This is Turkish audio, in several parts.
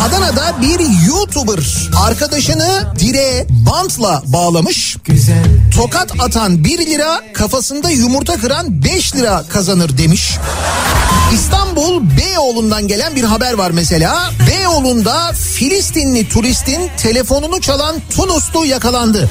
Adana'da bir YouTuber arkadaşını direğe bantla bağlamış. Tokat atan 1 lira kafasında yumurta kıran 5 lira kazanır demiş. İstanbul Beyoğlu'ndan gelen bir haber var mesela. Beyoğlu'nda Filistinli turistin telefonunu çalan Tunuslu yakalandı.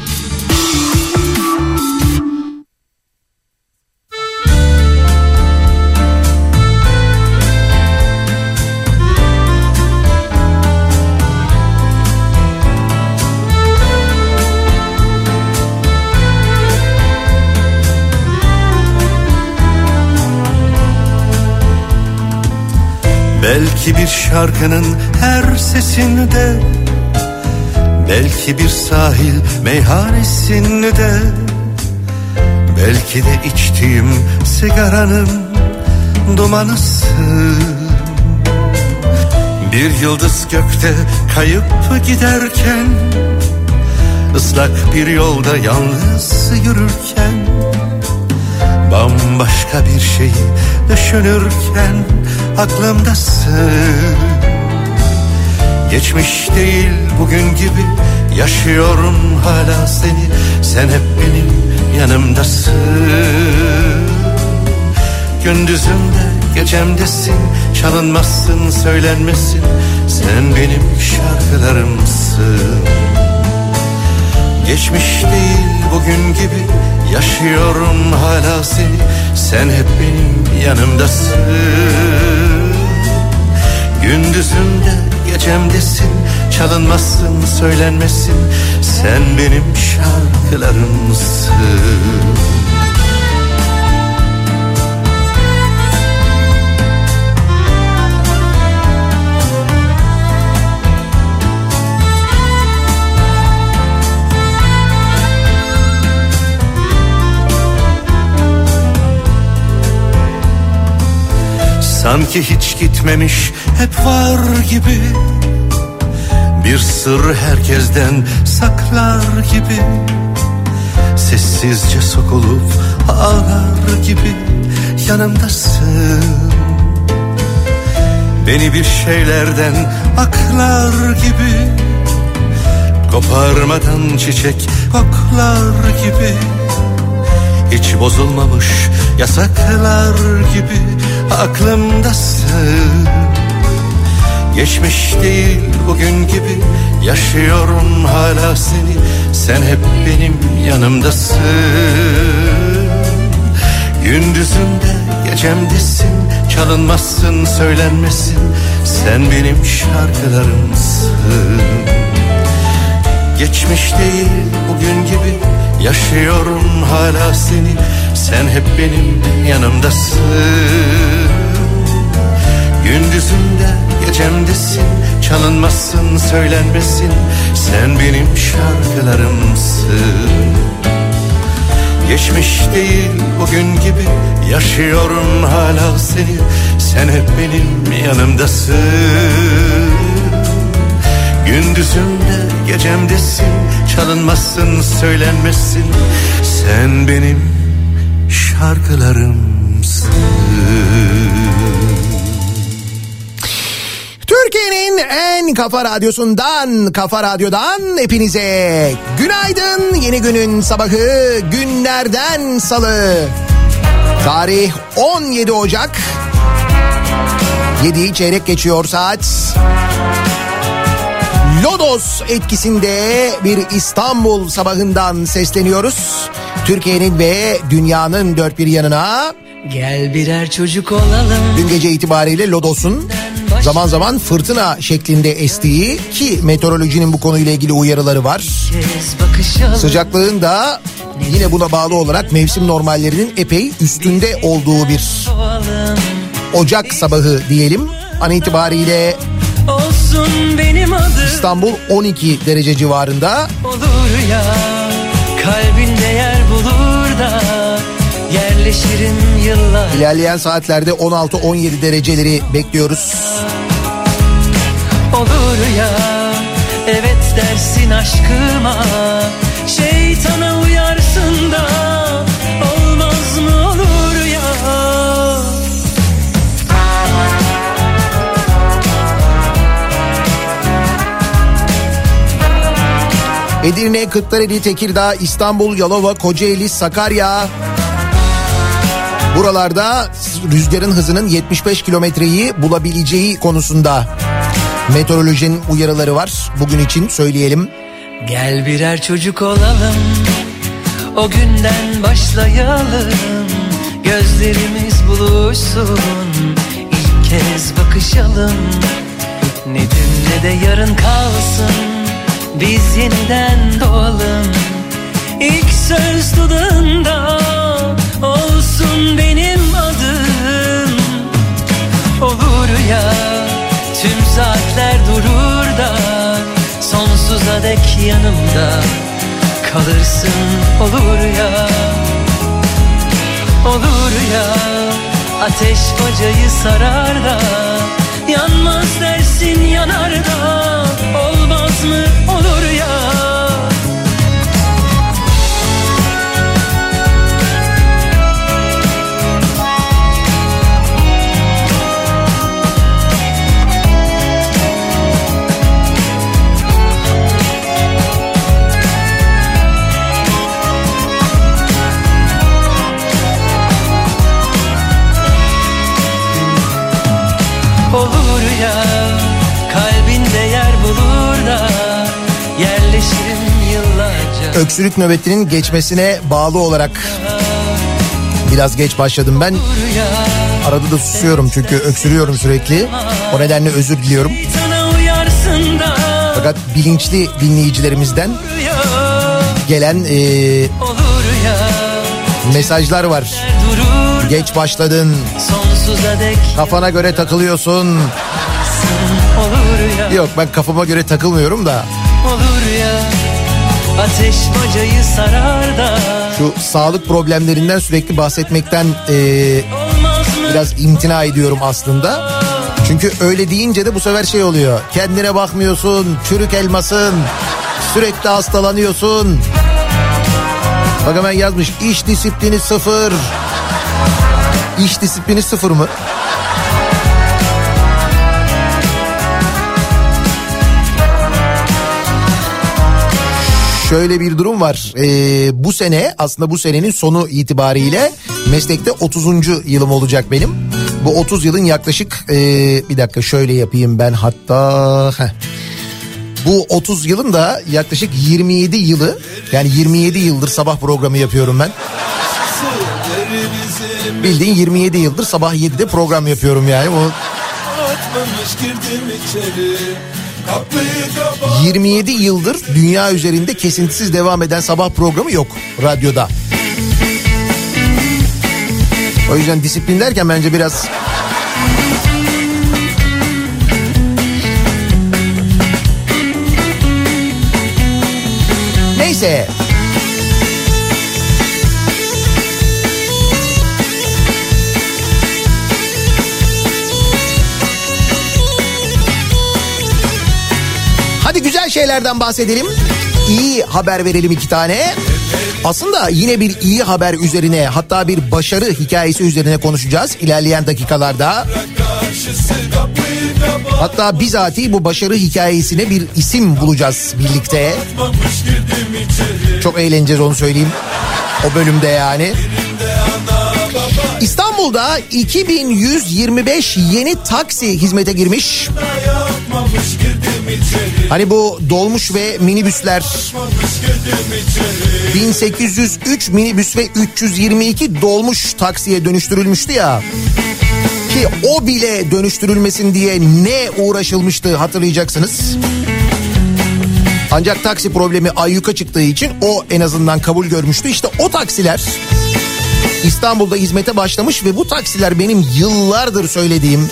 Belki bir şarkının her sesinde Belki bir sahil meyhanesinde Belki de içtiğim sigaranın dumanısın Bir yıldız gökte kayıp giderken ıslak bir yolda yalnız yürürken Bambaşka bir şeyi düşünürken aklımdasın. Geçmiş değil bugün gibi yaşıyorum hala seni. Sen hep benim yanımdasın. Gündüzümde gecemdesin çalınmazsın söylenmesin. Sen benim şarkılarımsın. Geçmiş değil bugün gibi yaşıyorum hala seni. Sen hep benim yanımdasın Gündüzümde gecemdesin Çalınmazsın söylenmesin. Sen benim şarkılarımsın Sanki hiç gitmemiş hep var gibi. Bir sır herkesten saklar gibi. Sessizce sokulup ağlar gibi. Yanımdasın. Beni bir şeylerden aklar gibi. Koparmadan çiçek koklar gibi. Hiç bozulmamış yasaklar gibi aklımdasın. Geçmiş değil bugün gibi yaşıyorum hala seni. Sen hep benim yanımdasın. Gündüzümde gecemdesin. Çalınmazsın söylenmesin. Sen benim şarkılarımsın. Geçmiş değil bugün gibi yaşıyorum hala seni Sen hep benim yanımdasın. Gündüzümde gecemdesin. Çalınmazsın söylenmesin. Sen benim şarkılarımsın. Geçmiş değil bugün gibi Yaşıyorum hala seni. Sen hep benim yanımdasın. Gündüzümde gecemdesin. Çalınmazsın söylenmesin. Sen benim şarkılarımsın Türkiye'nin en kafa radyosundan, kafa radyodan hepinize günaydın. Yeni günün sabahı günlerden salı. Tarih 17 Ocak. 7 çeyrek geçiyor saat. Lodos etkisinde bir İstanbul sabahından sesleniyoruz. Türkiye'nin ve dünyanın dört bir yanına Gel birer çocuk olalım. Dün gece itibariyle Lodos'un zaman zaman fırtına şeklinde estiği ki meteorolojinin bu konuyla ilgili uyarıları var. Sıcaklığın da yine buna bağlı olarak mevsim normallerinin epey üstünde olduğu bir Ocak sabahı diyelim. An itibariyle İstanbul 12 derece civarında. olur ya kalbinde yer bulur da yerleşirim yıllar İlerleyen saatlerde 16-17 dereceleri bekliyoruz. olur ya evet dersin aşkıma Edirne, Kırklareli, Tekirdağ, İstanbul, Yalova, Kocaeli, Sakarya. Buralarda rüzgarın hızının 75 kilometreyi bulabileceği konusunda meteorolojinin uyarıları var. Bugün için söyleyelim. Gel birer çocuk olalım O günden başlayalım Gözlerimiz buluşsun İlk kez bakışalım Ne dün ne de yarın kalsın Biz yeniden doğalım. İlk söz dudağında Olsun benim adım. Olur ya tüm saatler durur da Sonsuza dek yanımda kalırsın. Olur ya Olur ya ateş bacayı sarar da Yanmaz dersin yanar da Olmaz mı olur Öksürük nöbetinin geçmesine bağlı olarak biraz geç başladım ben. Arada da susuyorum çünkü öksürüyorum sürekli. O nedenle özür diliyorum. Fakat bilinçli dinleyicilerimizden gelen e, mesajlar var. Geç başladın, kafana göre takılıyorsun. Yok ben kafama göre takılmıyorum da olur ya ateş bacayı sarar da şu sağlık problemlerinden sürekli bahsetmekten e, biraz imtina ediyorum aslında. Çünkü öyle deyince de bu sefer şey oluyor. Kendine bakmıyorsun, çürük elmasın, sürekli hastalanıyorsun. Bak hemen yazmış iş disiplini sıfır. İş disiplini sıfır mı? Şöyle bir durum var. Ee, bu sene aslında bu senenin sonu itibariyle meslekte 30. yılım olacak benim. Bu 30 yılın yaklaşık ee, bir dakika şöyle yapayım ben hatta. heh. Bu 30 yılın da yaklaşık 27 yılı yani 27 yıldır sabah programı yapıyorum ben. Bildiğin 27 yıldır sabah 7'de program yapıyorum yani. O Atmamış girdim içeri 27 yıldır dünya üzerinde kesintisiz devam eden sabah programı yok radyoda. O yüzden disiplin derken bence biraz Neyse. Şeylerden bahsedelim. İyi haber verelim iki tane. Aslında yine bir iyi haber üzerine hatta bir başarı hikayesi üzerine konuşacağız ilerleyen dakikalarda. Hatta bizatihi bu başarı hikayesine bir isim bulacağız birlikte. Çok eğleneceğiz onu söyleyeyim. O bölümde yani. İstanbul'da 2125 yeni taksi hizmete girmiş. Hani bu dolmuş ve minibüsler Atmamış girdim içeri 1803 minibüs ve 322 dolmuş taksiye dönüştürülmüştü ya. Ki o bile dönüştürülmesin diye ne uğraşılmıştı hatırlayacaksınız. Ancak taksi problemi ayyuka çıktığı için o en azından kabul görmüştü. İşte o taksiler İstanbul'da hizmete başlamış ve bu taksiler benim yıllardır söylediğim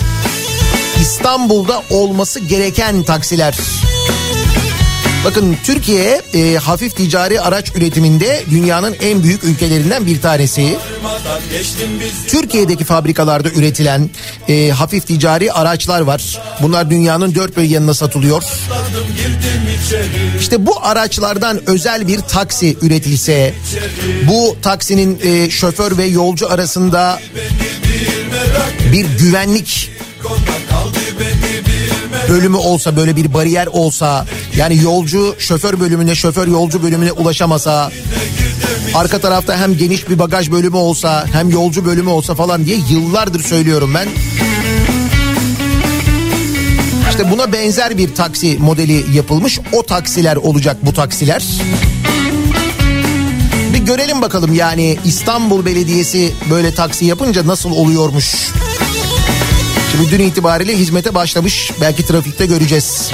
İstanbul'da olması gereken taksiler. Bakın Türkiye e, hafif ticari araç üretiminde dünyanın en büyük ülkelerinden bir tanesi. Türkiye'deki fabrikalarda üretilen e, hafif ticari araçlar var. Bunlar dünyanın dört bir satılıyor. İşte bu araçlardan özel bir taksi üretilse, bu taksinin e, şoför ve yolcu arasında bir güvenlik bölümü olsa böyle bir bariyer olsa yani yolcu şoför bölümüne şoför yolcu bölümüne ulaşamasa arka tarafta hem geniş bir bagaj bölümü olsa hem yolcu bölümü olsa falan diye yıllardır söylüyorum ben. İşte buna benzer bir taksi modeli yapılmış. O taksiler olacak bu taksiler. Bir görelim bakalım yani İstanbul Belediyesi böyle taksi yapınca nasıl oluyormuş. Şimdi dün itibariyle hizmete başlamış. Belki trafikte göreceğiz.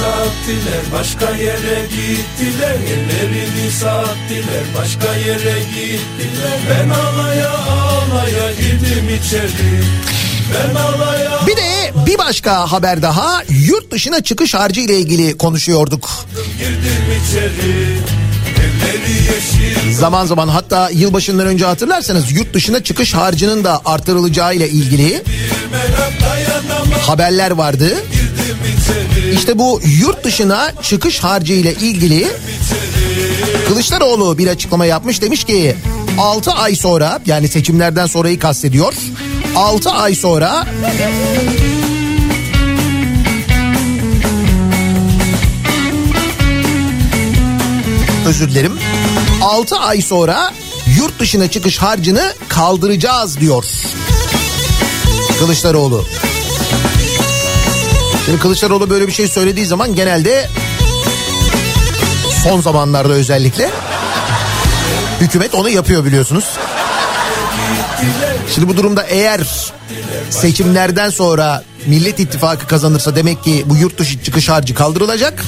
Sattılar başka yere gittiler Ellerini sattılar başka yere gittiler Ben ağlaya ağlaya girdim içeri Bir de bir başka haber daha yurt dışına çıkış harcı ile ilgili konuşuyorduk. Zaman zaman hatta yılbaşından önce hatırlarsanız yurt dışına çıkış harcının da artırılacağı ile ilgili haberler vardı. İşte bu yurt dışına çıkış harcı ile ilgili Kılıçdaroğlu bir açıklama yapmış demiş ki 6 ay sonra yani seçimlerden sonrayı kastediyor. 6 ay sonra özür dilerim. 6 ay sonra yurt dışına çıkış harcını kaldıracağız diyor. Kılıçdaroğlu. Şimdi Kılıçdaroğlu böyle bir şey söylediği zaman genelde son zamanlarda özellikle hükümet onu yapıyor biliyorsunuz. Şimdi bu durumda eğer seçimlerden sonra Millet İttifakı kazanırsa demek ki bu yurt dışı çıkış harcı kaldırılacak.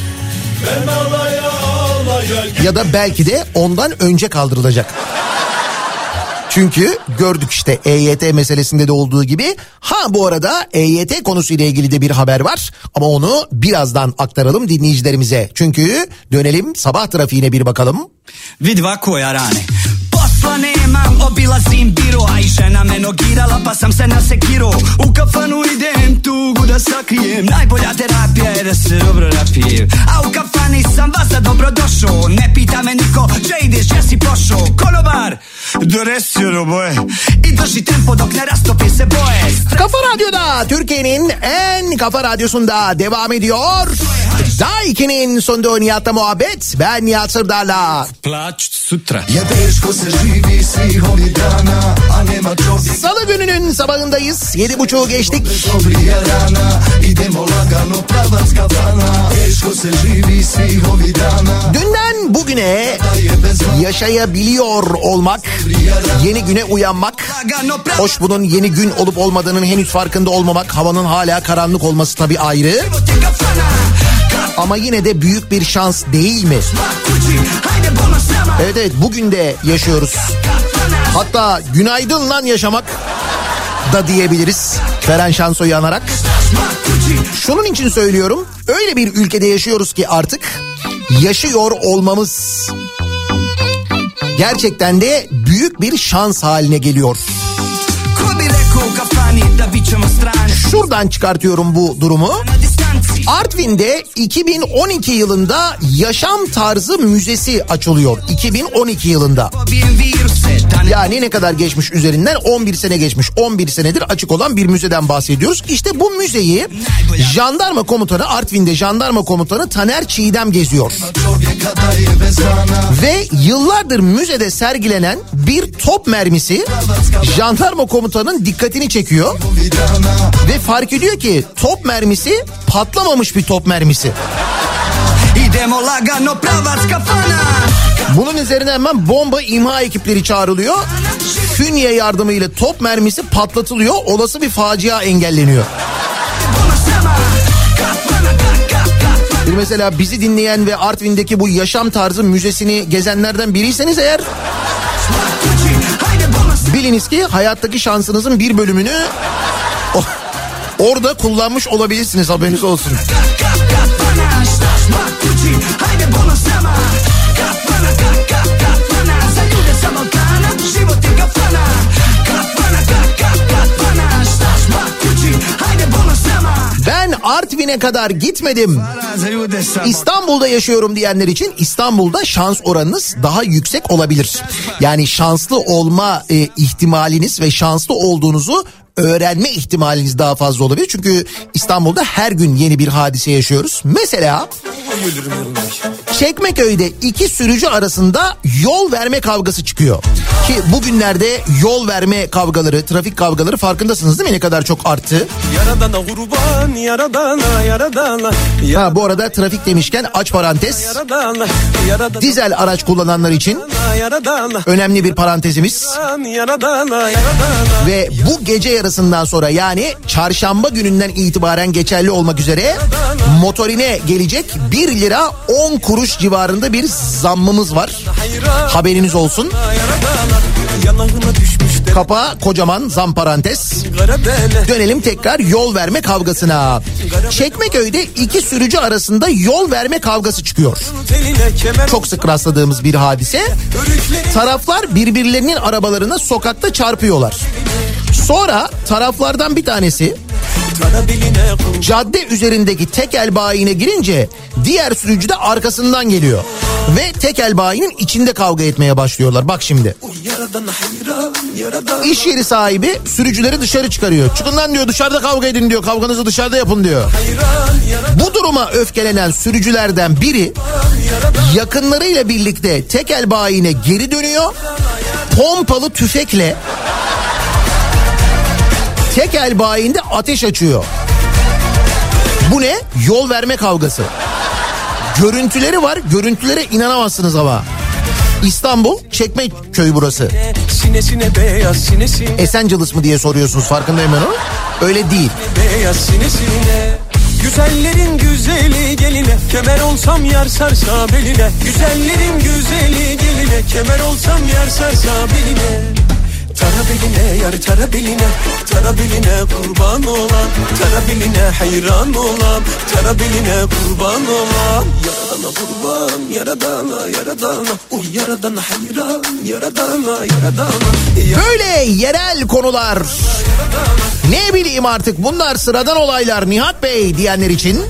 Ya da belki de ondan önce kaldırılacak. Çünkü gördük işte EYT meselesinde de olduğu gibi. Ha bu arada EYT konusuyla ilgili de bir haber var. Ama onu birazdan aktaralım dinleyicilerimize. Çünkü dönelim sabah trafiğine bir bakalım. Ja rane Posla nemam, obilazim biro A i žena me nogirala pa sam se nasekirao. U kafanu idem tugu da sakrijem. Najbolja terapija je da se dobro napijem A u kafani sam vas da dobro došao. Ne pita me niko, če ideš, gdje si pošao Konobar, donesi roboje I drži tempo dok ne rastopi se boje. Kafa Radyo'da Türkiye'nin en kafa radyosunda devam ediyor. Daiki'nin sunduğu Nihat'la muhabbet. Ben Nihat Sırdar'la. Plaću sutra. Je teško Salı gününün sabahındayız. Yedi buçuğu geçtik. Dünden bugüne yaşayabiliyor olmak, yeni güne uyanmak. Hoş bunun yeni gün olup olmadığının henüz farkında olmamak, havanın hala karanlık olması tabii ayrı. Ama yine de büyük bir şans değil mi? Evet evet bugün de yaşıyoruz. Hatta günaydın lan yaşamak da diyebiliriz. Feren Şanso'yu anarak. Şunun için söylüyorum. Öyle bir ülkede yaşıyoruz ki artık yaşıyor olmamız gerçekten de büyük bir şans haline geliyor. Şuradan çıkartıyorum bu durumu. Artvin'de 2012 yılında Yaşam Tarzı Müzesi açılıyor. 2012 yılında. Yani ne kadar geçmiş üzerinden 11 sene geçmiş. 11 senedir açık olan bir müzeden bahsediyoruz. İşte bu müzeyi jandarma komutanı Artvin'de jandarma komutanı Taner Çiğdem geziyor. Ve yıllardır müzede sergilenen bir top mermisi jandarma komutanın dikkatini çekiyor. Ve fark ediyor ki top mermisi patlamamış bir top mermisi. Bunun üzerine hemen bomba imha ekipleri çağrılıyor. Fünye yardımıyla top mermisi patlatılıyor. Olası bir facia engelleniyor. Bir mesela bizi dinleyen ve Artvin'deki bu yaşam tarzı müzesini gezenlerden biriyseniz eğer biliniz ki hayattaki şansınızın bir bölümünü orada kullanmış olabilirsiniz haberiniz olsun. Ben Artvin'e kadar gitmedim. İstanbul'da yaşıyorum diyenler için İstanbul'da şans oranınız daha yüksek olabilir. Yani şanslı olma e, ihtimaliniz ve şanslı olduğunuzu öğrenme ihtimaliniz daha fazla olabilir. Çünkü İstanbul'da her gün yeni bir hadise yaşıyoruz. Mesela Çekmeköy'de iki sürücü arasında yol verme kavgası çıkıyor. Ki bugünlerde yol verme kavgaları, trafik kavgaları farkındasınız değil mi ne kadar çok arttı? Yaradana kurban yaradana yaradana Ha bu arada trafik demişken aç parantez. Yaradana yaradana Dizel araç kullananlar için yaradana önemli bir parantezimiz. yaradana yaradana Ve bu gece yarısından sonra yani çarşamba gününden itibaren geçerli olmak üzere motorine gelecek 1 lira 10 kuruş civarında bir zammımız var. Haberiniz olsun. Kapağı kocaman zam parantez. Dönelim tekrar yol verme kavgasına. Çekmeköy'de iki sürücü arasında yol verme kavgası çıkıyor. Çok sık rastladığımız bir hadise. Taraflar birbirlerinin arabalarına sokakta çarpıyorlar. Sonra taraflardan bir tanesi cadde üzerindeki tekel bayine girince diğer sürücü de arkasından geliyor. Ve tekel bayinin içinde kavga etmeye başlıyorlar. Bak şimdi. İş yeri sahibi sürücüleri dışarı çıkarıyor. Çıkın lan diyor dışarıda kavga edin diyor. Kavganızı dışarıda yapın diyor. Bu duruma öfkelenen sürücülerden biri yakınlarıyla birlikte tekel bayine geri dönüyor. Pompalı tüfekle tekel bayinde ateş açıyor. Bu ne? Yol verme kavgası. Görüntüleri var. Görüntülere inanamazsınız ama. İstanbul Çekmeköy burası. Sinesine beyaz sinesine Esenciles mı diye soruyorsunuz farkındayım ben onu. Öyle değil. beyaz sinesine Güzellerin güzeli geline Kemer olsam yar sarsa beline Güzellerin güzeli geline Kemer olsam yar sarsa beline Tara beline yar tara beline Tara beline kurban olan Tara beline hayran olan Tara beline kurban olan Yaradana kurban yaradana yaradana. Uy yaradana hayran yaradana yaradana. Ya- Böyle yerel konular. Ne bileyim artık bunlar sıradan olaylar Nihat Bey diyenler için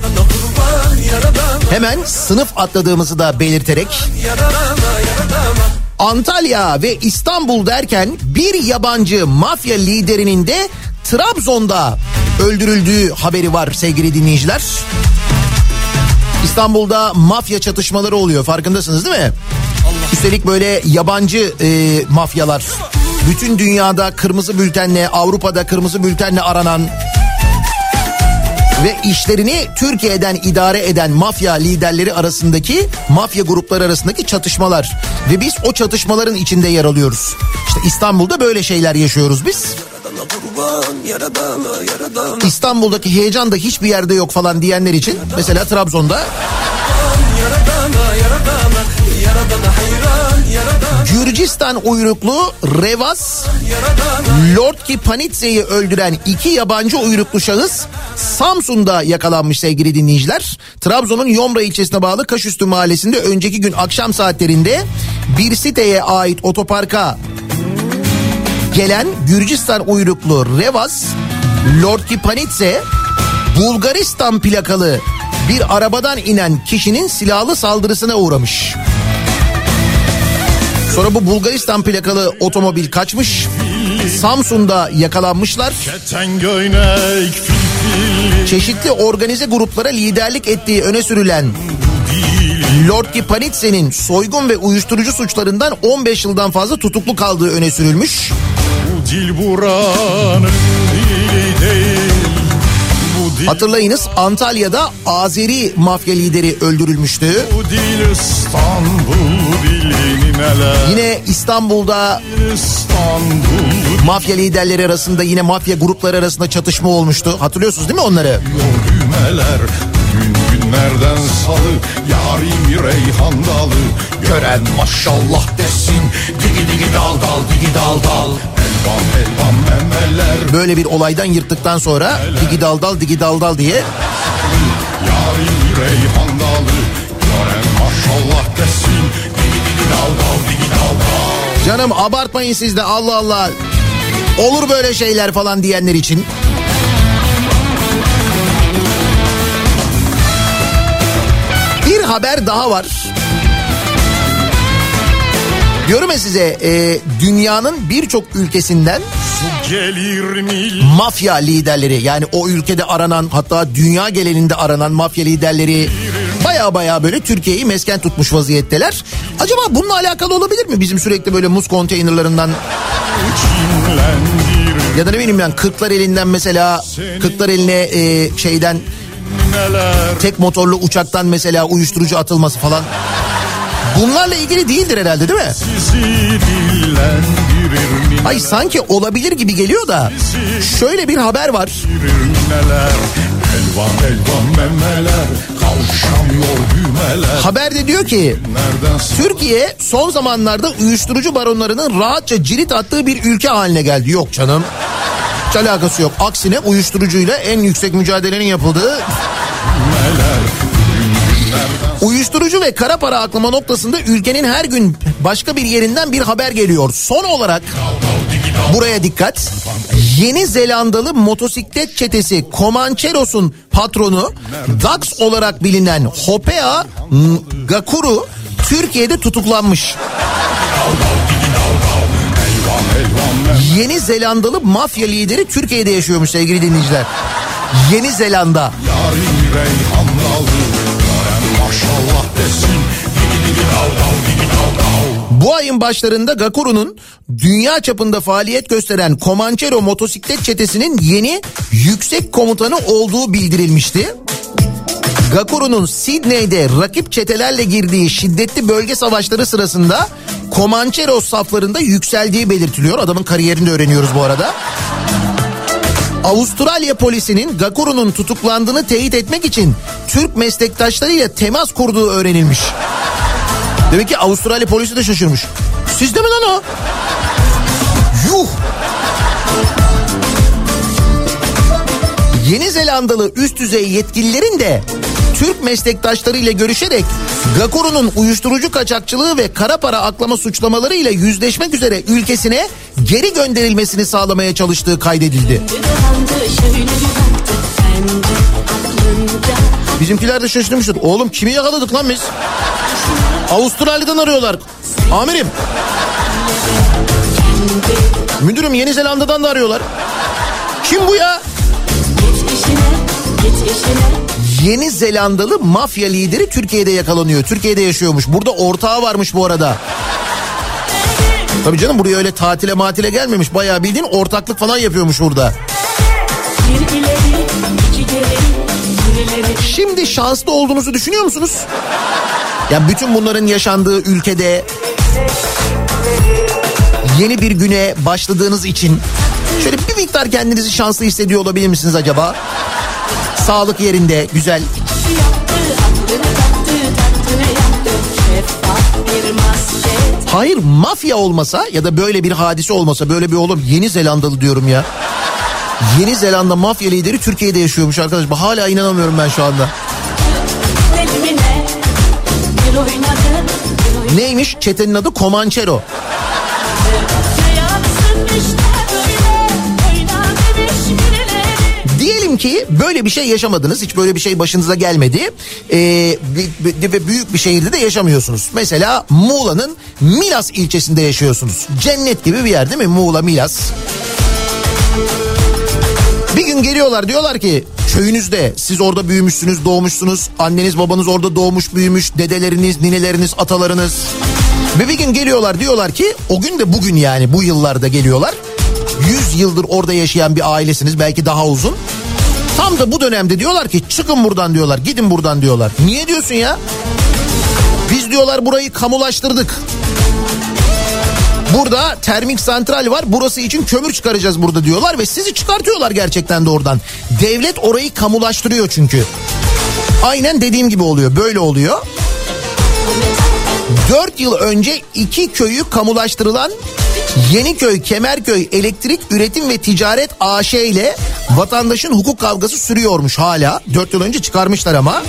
hemen sınıf atladığımızı da belirterek yaradana yaradana Antalya ve İstanbul derken bir yabancı mafya liderinin de Trabzon'da öldürüldüğü haberi var sevgili dinleyiciler. İstanbul'da mafya çatışmaları oluyor farkındasınız değil mi? Üstelik böyle yabancı e, mafyalar. Bütün dünyada kırmızı bültenle Avrupa'da kırmızı bültenle aranan ve işlerini Türkiye'den idare eden mafya liderleri arasındaki mafya grupları arasındaki çatışmalar ve biz o çatışmaların içinde yer alıyoruz. İşte İstanbul'da böyle şeyler yaşıyoruz biz. İstanbul'daki heyecan da hiçbir yerde yok falan diyenler için mesela Trabzon'da yaradana yaradana yaradana hayran yaradana Gürcistan uyruklu Revas Lord Kipanitse'yi öldüren iki yabancı uyruklu şahıs Samsun'da yakalanmış sevgili dinleyiciler. Trabzon'un Yomra ilçesine bağlı Kaşüstü mahallesinde önceki gün akşam saatlerinde bir siteye ait otoparka gelen Gürcistan uyruklu Revas Lord Kipanitse Bulgaristan plakalı bir arabadan inen kişinin silahlı saldırısına uğramış. Sonra bu Bulgaristan plakalı otomobil kaçmış. Samsun'da yakalanmışlar. Çeşitli organize gruplara liderlik ettiği öne sürülen Lord Kipanitse'nin soygun ve uyuşturucu suçlarından 15 yıldan fazla tutuklu kaldığı öne sürülmüş. Bu dil buranın dili değil Hatırlayınız Antalya'da Azeri mafya lideri öldürülmüştü. Bu değil İstanbul Yine İstanbul'da İstanbul mafya liderleri arasında yine mafya grupları arasında çatışma olmuştu. Hatırlıyorsunuz değil mi onları? düğmeler Gün günlerden salı yarim reyhan dalı. Gören maşallah desin Digi digi dal dal digi dal dal. Elvan elvan memeler. Böyle bir olaydan yırttıktan sonra digi dal dal digi dal dal diye Yarim reyhan dalı. Gören maşallah desin canım abartmayın siz de Allah Allah olur böyle şeyler falan diyenler için. Bir haber daha var. Diyorum ya size e, dünyanın birçok ülkesinden mafya liderleri yani o ülkede aranan hatta dünya genelinde aranan mafya liderleri baya baya böyle Türkiye'yi mesken tutmuş vaziyetteler. Acaba bununla alakalı olabilir mi bizim sürekli böyle muz konteynerlarından ya da ne bileyim ben kırklar elinden mesela kırklar eline e, şeyden tek motorlu uçaktan mesela uyuşturucu atılması falan. Bunlarla ilgili değildir herhalde değil mi Ay sanki olabilir gibi geliyor da şöyle bir haber var. Elvan elvan memeler Kavuşamıyor düğmeler Haberde diyor ki Türkiye son zamanlarda uyuşturucu baronlarının rahatça cirit attığı bir ülke haline geldi. Yok canım. Hiç alakası yok. Aksine uyuşturucuyla en yüksek mücadelenin yapıldığı Uyuşturucu ve kara para aklama noktasında ülkenin her gün başka bir yerinden bir haber geliyor. Son olarak buraya dikkat. Yeni Zelandalı motosiklet çetesi Comancheros'un patronu Dax olarak bilinen Hopea Gakuru Türkiye'de tutuklanmış. Yeni Zelandalı mafya lideri Türkiye'de yaşıyormuş sevgili dinleyiciler. Yeni Zelanda. Yarim reyhan maşallah desin Digi digi dal dal digi dal dal Bu ayın başlarında Gakuru'nun dünya çapında faaliyet gösteren Comanchero motosiklet çetesinin yeni yüksek komutanı olduğu bildirilmişti. Gakuru'nun Sidney'de rakip çetelerle girdiği şiddetli bölge savaşları sırasında Comanchero saflarında yükseldiği belirtiliyor. Adamın kariyerini de öğreniyoruz bu arada. Avustralya polisinin Gakuru'nun tutuklandığını teyit etmek için Türk meslektaşlarıyla temas kurduğu öğrenilmiş. Demek ki Avustralya polisi de şaşırmış. Sizde mi lan o? Yuh! Yeni Zelandalı üst düzey yetkililerin de Türk meslektaşlarıyla görüşerek Gakuru'nun uyuşturucu kaçakçılığı ve kara para aklama suçlamalarıyla yüzleşmek üzere ülkesine geri gönderilmesini sağlamaya çalıştığı kaydedildi. Bizimkiler de şaşırmıştır. Oğlum kimi yakaladık lan biz? Avustralya'dan arıyorlar. Amirim. Müdürüm Yeni Zelanda'dan da arıyorlar. Kim bu ya? Yeni Zelandalı mafya lideri Türkiye'de yakalanıyor. Türkiye'de yaşıyormuş. Burada ortağı varmış bu arada. Tabii canım buraya öyle tatile matile gelmemiş. Bayağı bildiğin ortaklık falan yapıyormuş burada. Şimdi şanslı olduğunuzu düşünüyor musunuz? Ya bütün bunların yaşandığı ülkede yeni bir güne başladığınız için şöyle bir miktar kendinizi şanslı hissediyor olabilir misiniz acaba? Sağlık yerinde, güzel. Hayır mafya olmasa ya da böyle bir hadise olmasa böyle bir oğlum Yeni Zelandalı diyorum ya. Yeni Zelanda mafya lideri Türkiye'de yaşıyormuş arkadaş. Hala inanamıyorum ben şu anda. Neymiş? Çetenin adı Comanchero. Diyelim ki böyle bir şey yaşamadınız. Hiç böyle bir şey başınıza gelmedi. Ee, ve büyük bir şehirde de yaşamıyorsunuz. Mesela Muğla'nın Milas ilçesinde yaşıyorsunuz. Cennet gibi bir yer değil mi? Muğla, Milas. Gün geliyorlar diyorlar ki köyünüzde siz orada büyümüşsünüz doğmuşsunuz anneniz babanız orada doğmuş büyümüş dedeleriniz nineleriniz atalarınız ve bir gün geliyorlar diyorlar ki o gün de bugün yani bu yıllarda geliyorlar 100 yıldır orada yaşayan bir ailesiniz belki daha uzun Tam da bu dönemde diyorlar ki çıkın buradan diyorlar gidin buradan diyorlar. Niye diyorsun ya? Biz diyorlar burayı kamulaştırdık. Burada termik santral var burası için kömür çıkaracağız burada diyorlar ve sizi çıkartıyorlar gerçekten de oradan. Devlet orayı kamulaştırıyor çünkü. Aynen dediğim gibi oluyor böyle oluyor. 4 yıl önce iki köyü kamulaştırılan Yeniköy Kemerköy Elektrik Üretim ve Ticaret AŞ ile vatandaşın hukuk kavgası sürüyormuş hala. 4 yıl önce çıkarmışlar ama.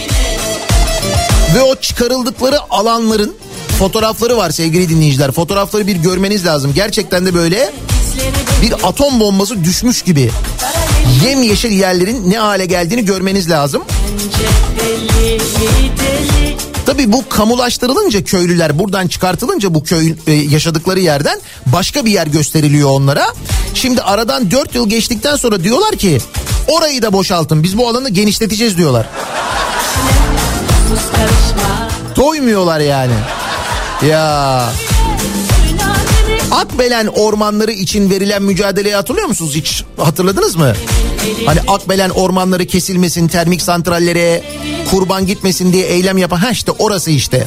Ve o çıkarıldıkları alanların fotoğrafları var sevgili dinleyiciler. Fotoğrafları bir görmeniz lazım. Gerçekten de böyle bir atom bombası düşmüş gibi. Yemyeşil yerlerin ne hale geldiğini görmeniz lazım. Tabii bu kamulaştırılınca köylüler buradan çıkartılınca bu köy e, yaşadıkları yerden başka bir yer gösteriliyor onlara. Şimdi aradan 4 yıl geçtikten sonra diyorlar ki orayı da boşaltın biz bu alanı genişleteceğiz diyorlar. Doymuyorlar yani. Ya. Akbelen ormanları için verilen mücadeleyi hatırlıyor musunuz hiç? Hatırladınız mı? Hani Akbelen ormanları kesilmesin, termik santrallere kurban gitmesin diye eylem yapan ha işte orası işte.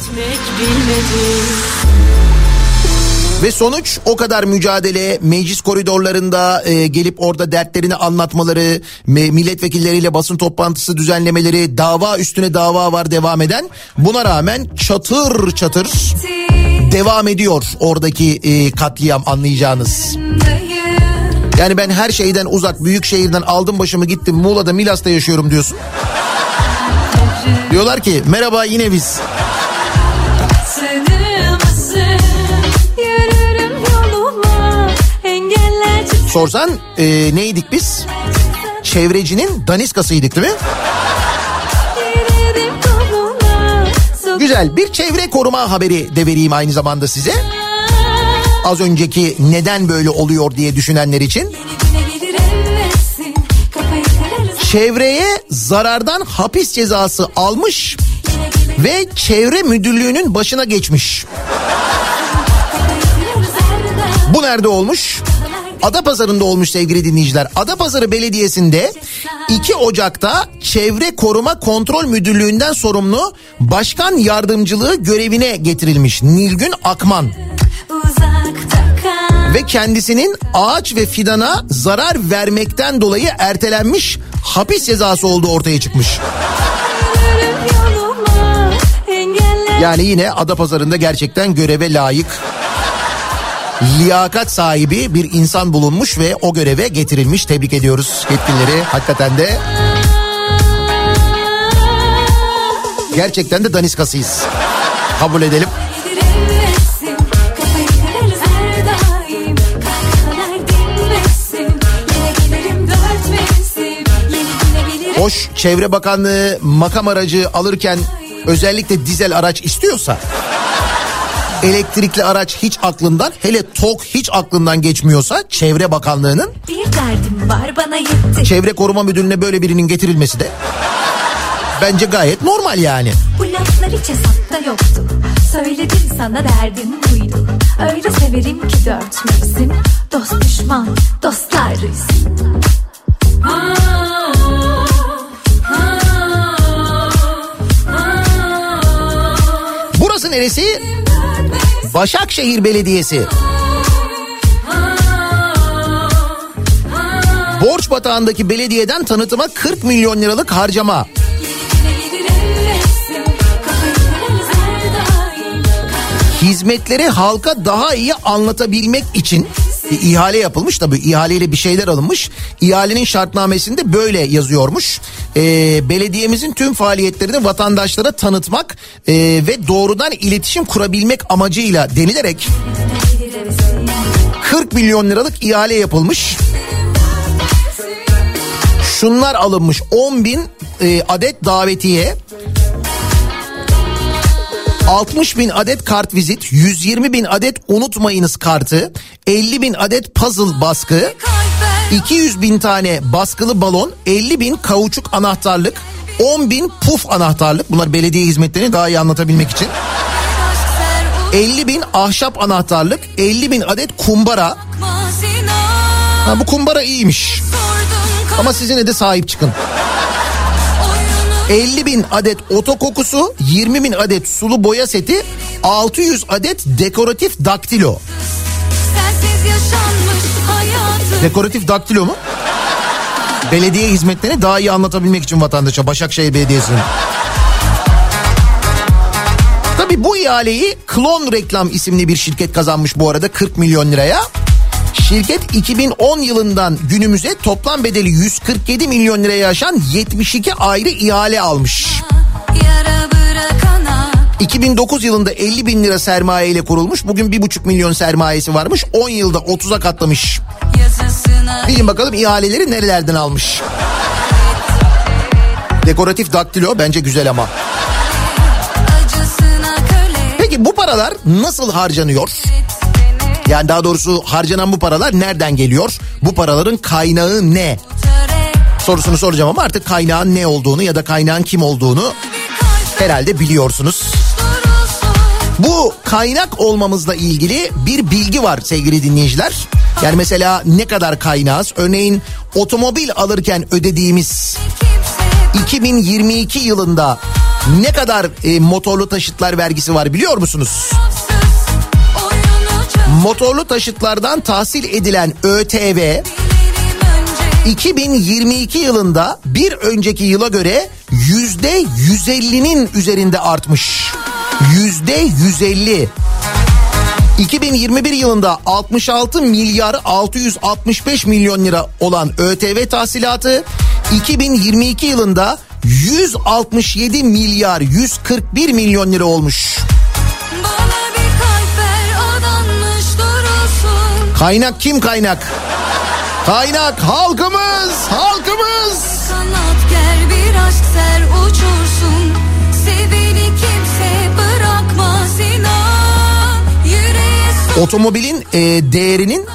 Ve sonuç o kadar mücadele meclis koridorlarında e, gelip orada dertlerini anlatmaları, me, milletvekilleriyle basın toplantısı düzenlemeleri, dava üstüne dava var devam eden. Buna rağmen çatır çatır devam ediyor oradaki e, katliam anlayacağınız. Yani ben her şeyden uzak büyük şehirden aldım başımı gittim Muğla'da Milas'ta yaşıyorum diyorsun. Diyorlar ki merhaba yine biz. Sorsan e, neydik biz? Çevrecinin daniskasıydık değil mi? Güzel bir çevre koruma haberi de vereyim aynı zamanda size. Az önceki neden böyle oluyor diye düşünenler için. Çevreye zarardan hapis cezası almış ve çevre müdürlüğünün başına geçmiş. Bu nerede olmuş? Adapazarı'nda olmuş sevgili dinleyiciler. Adapazarı Belediyesi'nde 2 Ocak'ta Çevre Koruma Kontrol Müdürlüğü'nden sorumlu başkan yardımcılığı görevine getirilmiş Nilgün Akman. Ve kendisinin ağaç ve fidana zarar vermekten dolayı ertelenmiş hapis cezası olduğu ortaya çıkmış. Yani yine Adapazarı'nda gerçekten göreve layık liyakat sahibi bir insan bulunmuş ve o göreve getirilmiş. Tebrik ediyoruz yetkilileri hakikaten de. Gerçekten de daniskasıyız. Kabul edelim. Hoş Çevre Bakanlığı makam aracı alırken özellikle dizel araç istiyorsa elektrikli araç hiç aklından hele TOK hiç aklından geçmiyorsa Çevre Bakanlığı'nın bir derdim var bana yetti. Çevre Koruma Müdürlüğü'ne böyle birinin getirilmesi de bence gayet normal yani. Bu laflar hiç hesapta yoktu. Söyledim sana derdim buydu. Öyle severim ki dört mevsim. Dost düşman dostlarız. Burası neresi? Başakşehir Belediyesi. Borç batağındaki belediyeden tanıtıma 40 milyon liralık harcama. Hizmetleri halka daha iyi anlatabilmek için bir ihale yapılmış tabii ihaleyle bir şeyler alınmış. İhalenin şartnamesinde böyle yazıyormuş. Ee, belediyemizin tüm faaliyetlerini vatandaşlara tanıtmak e, ve doğrudan iletişim kurabilmek amacıyla denilerek 40 milyon liralık ihale yapılmış. Şunlar alınmış 10 bin e, adet davetiye 60 bin adet kart vizit, 120 bin adet unutmayınız kartı, 50 bin adet puzzle baskı, 200 bin tane baskılı balon, 50 bin kauçuk anahtarlık, 10 bin puf anahtarlık. Bunlar belediye hizmetlerini daha iyi anlatabilmek için. 50 bin ahşap anahtarlık, 50 bin adet kumbara. Ha, bu kumbara iyiymiş. Ama siz yine de sahip çıkın. 50 bin adet otokokusu, 20 bin adet sulu boya seti, 600 adet dekoratif daktilo. Dekoratif daktilo mu? Belediye hizmetlerini daha iyi anlatabilmek için vatandaşa Başakşehir Belediyesi'nin. Tabi bu ihaleyi Klon Reklam isimli bir şirket kazanmış bu arada 40 milyon liraya. Şirket 2010 yılından günümüze toplam bedeli 147 milyon liraya aşan 72 ayrı ihale almış. Yara bırakana 2009 yılında 50 bin lira sermaye ile kurulmuş. Bugün 1,5 milyon sermayesi varmış. 10 yılda 30'a katlamış. Bilin bakalım ihaleleri nerelerden almış. Dekoratif daktilo bence güzel ama. Peki bu paralar nasıl harcanıyor? Yani daha doğrusu harcanan bu paralar nereden geliyor? Bu paraların kaynağı ne? Sorusunu soracağım ama artık kaynağın ne olduğunu ya da kaynağın kim olduğunu herhalde biliyorsunuz. Bu kaynak olmamızla ilgili bir bilgi var sevgili dinleyiciler. Yani mesela ne kadar kaynağız? Örneğin otomobil alırken ödediğimiz kimse 2022 yılında ne kadar e, motorlu taşıtlar vergisi var biliyor musunuz? Motorlu taşıtlardan tahsil edilen ÖTV Bilelim önce 2022 yılında bir önceki yıla göre yüzde 150'nin üzerinde artmış. Yüzde 150. 2021 yılında 66 milyar 665 milyon lira olan ÖTV tahsilatı 2022 yılında 167 milyar 141 milyon lira olmuş. Kaynak kim kaynak? Kaynak halkımız, halkımız. Kanat ger bir aşk ser uçursun Seveni kimse bırakmaz inan Yüreğe Otomobilin e, değerinin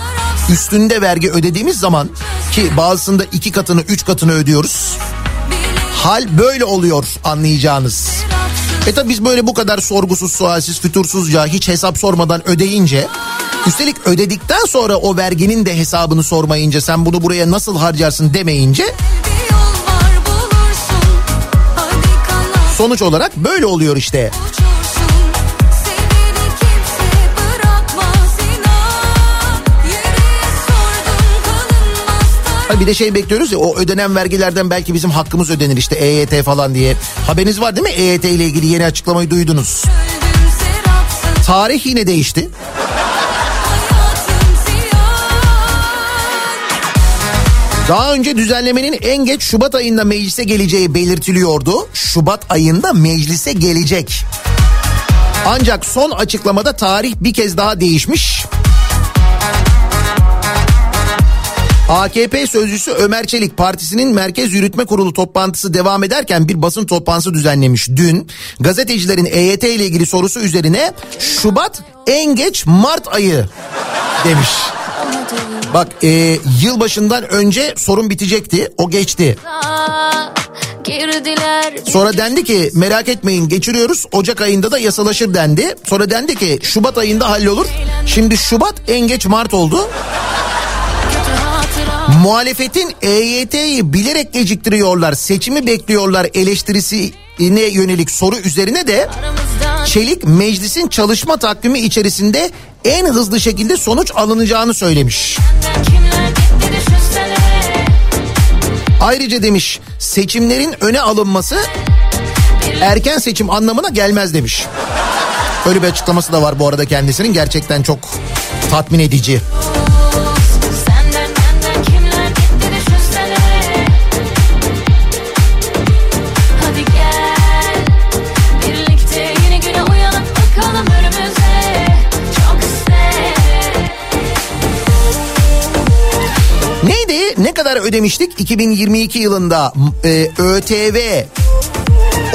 üstünde vergi ödediğimiz zaman ki bazısında iki katını üç katını ödüyoruz. Hal böyle oluyor anlayacağınız. E tabi biz böyle bu kadar sorgusuz sualsiz fütursuzca hiç hesap sormadan ödeyince üstelik ödedikten sonra o verginin de hesabını sormayınca sen bunu buraya nasıl harcarsın demeyince sonuç olarak böyle oluyor işte. bir de şey bekliyoruz ya o ödenen vergilerden belki bizim hakkımız ödenir işte EYT falan diye. Haberiniz var değil mi? EYT ile ilgili yeni açıklamayı duydunuz. Tarih yine değişti. Daha önce düzenlemenin en geç Şubat ayında meclise geleceği belirtiliyordu. Şubat ayında meclise gelecek. Ancak son açıklamada tarih bir kez daha değişmiş. AKP sözcüsü Ömer Çelik partisinin Merkez Yürütme Kurulu toplantısı devam ederken bir basın toplantısı düzenlemiş dün. Gazetecilerin EYT ile ilgili sorusu üzerine Şubat en geç Mart ayı demiş. Bak e, yılbaşından önce sorun bitecekti o geçti. Sonra dendi ki merak etmeyin geçiriyoruz Ocak ayında da yasalaşır dendi. Sonra dendi ki Şubat ayında hallolur. Şimdi Şubat en geç Mart oldu. Muhalefetin EYT'yi bilerek geciktiriyorlar, seçimi bekliyorlar eleştirisine yönelik soru üzerine de Çelik meclisin çalışma takvimi içerisinde en hızlı şekilde sonuç alınacağını söylemiş. Ayrıca demiş seçimlerin öne alınması erken seçim anlamına gelmez demiş. Öyle bir açıklaması da var bu arada kendisinin gerçekten çok tatmin edici. Kadar ödemiştik 2022 yılında e, ÖTV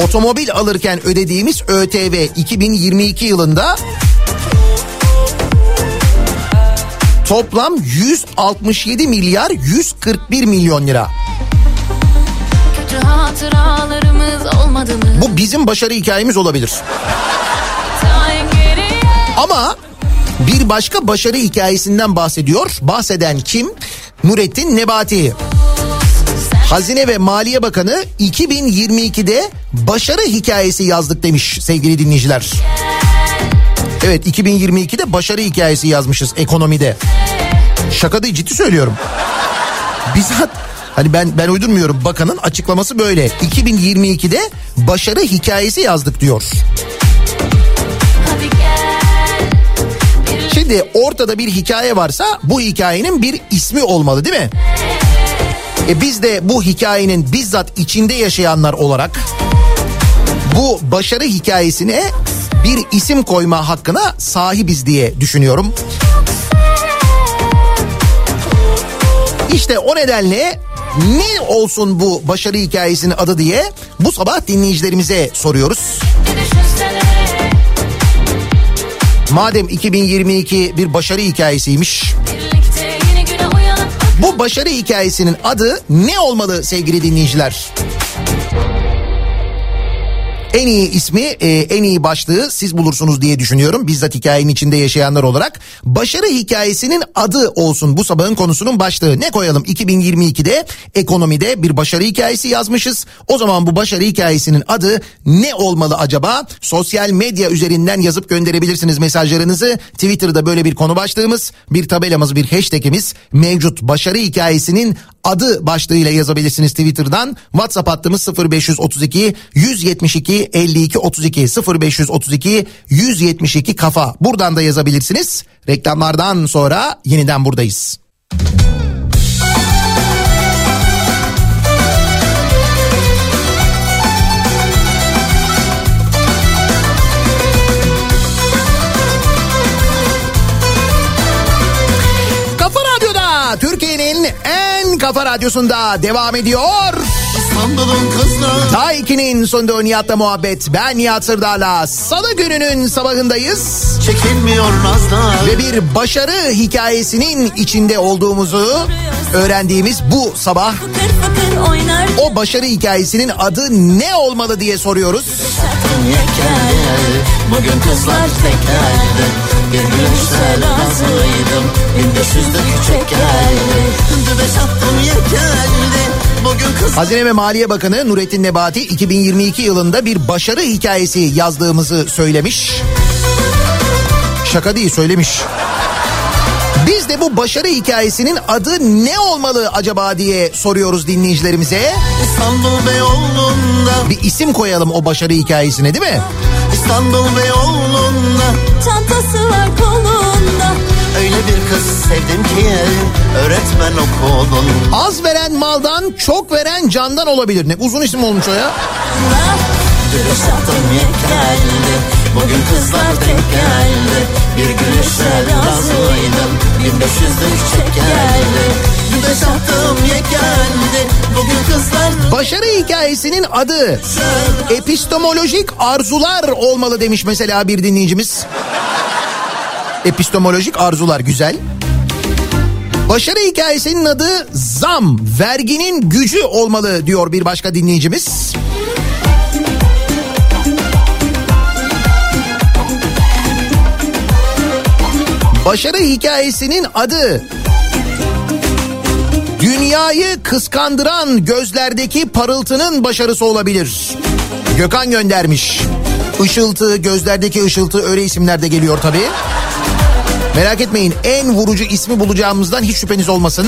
otomobil alırken ödediğimiz ÖTV 2022 yılında toplam 167 milyar 141 milyon lira. Bu bizim başarı hikayemiz olabilir. Ama bir başka başarı hikayesinden bahsediyor. Bahseden kim? Nurettin Nebati. Hazine ve Maliye Bakanı 2022'de başarı hikayesi yazdık demiş sevgili dinleyiciler. Evet 2022'de başarı hikayesi yazmışız ekonomide. Şaka değil ciddi söylüyorum. Bizzat hani ben ben uydurmuyorum bakanın açıklaması böyle. 2022'de başarı hikayesi yazdık diyor. Şimdi ortada bir hikaye varsa bu hikayenin bir ismi olmalı değil mi? E biz de bu hikayenin bizzat içinde yaşayanlar olarak bu başarı hikayesine bir isim koyma hakkına sahibiz diye düşünüyorum. İşte o nedenle ne olsun bu başarı hikayesinin adı diye bu sabah dinleyicilerimize soruyoruz. Madem 2022 bir başarı hikayesiymiş. Bu başarı hikayesinin adı ne olmalı sevgili dinleyiciler? En iyi ismi, e, en iyi başlığı siz bulursunuz diye düşünüyorum. Bizzat hikayenin içinde yaşayanlar olarak. Başarı hikayesinin adı olsun bu sabahın konusunun başlığı. Ne koyalım? 2022'de ekonomide bir başarı hikayesi yazmışız. O zaman bu başarı hikayesinin adı ne olmalı acaba? Sosyal medya üzerinden yazıp gönderebilirsiniz mesajlarınızı. Twitter'da böyle bir konu başlığımız, bir tabelamız, bir hashtagimiz mevcut. Başarı hikayesinin adı başlığıyla yazabilirsiniz Twitter'dan. WhatsApp hattımız 0532 172 52 32 0532 172 kafa. Buradan da yazabilirsiniz. Reklamlardan sonra yeniden buradayız. Kafa Radyo'da Türkiye'nin en kafa radyosunda devam ediyor. 2'nin sonunda Nihat'la muhabbet. Ben Nihat Sırdar'la. Salı gününün sabahındayız. çekilmiyor nazlar. Ve bir başarı hikayesinin içinde olduğumuzu öğrendiğimiz bu sabah o başarı hikayesinin adı ne olmalı diye soruyoruz. Bugün kızlar tekerdi Bir gülüşle razıydım 1500'de küçük geldi Dübe sattım yekeldi Hazine ve Maliye Bakanı Nurettin Nebati 2022 yılında bir başarı hikayesi yazdığımızı söylemiş. Şaka değil söylemiş. Biz de bu başarı hikayesinin adı ne olmalı acaba diye soruyoruz dinleyicilerimize. İstanbul Beyoğlu'nda Bir isim koyalım o başarı hikayesine değil mi? İstanbul Beyoğlu'nda Çantası var kolunda Öyle bir kız sevdim ki Öğretmen okulun. Az veren maldan çok veren candan olabilir. Ne uzun isim olmuş o ya. Dübe sattım yekeldi Bugün kızlar denk geldi. Bir gülüşle razıydım 1500'de küçük geldi. Başarı hikayesinin adı epistemolojik arzular olmalı demiş mesela bir dinleyicimiz. Epistemolojik arzular güzel. Başarı hikayesinin adı zam, verginin gücü olmalı diyor bir başka dinleyicimiz. Başarı hikayesinin adı Dünyayı kıskandıran gözlerdeki parıltının başarısı olabilir. Gökhan göndermiş. Işıltı, gözlerdeki ışıltı öyle isimler de geliyor tabii. Merak etmeyin en vurucu ismi bulacağımızdan hiç şüpheniz olmasın.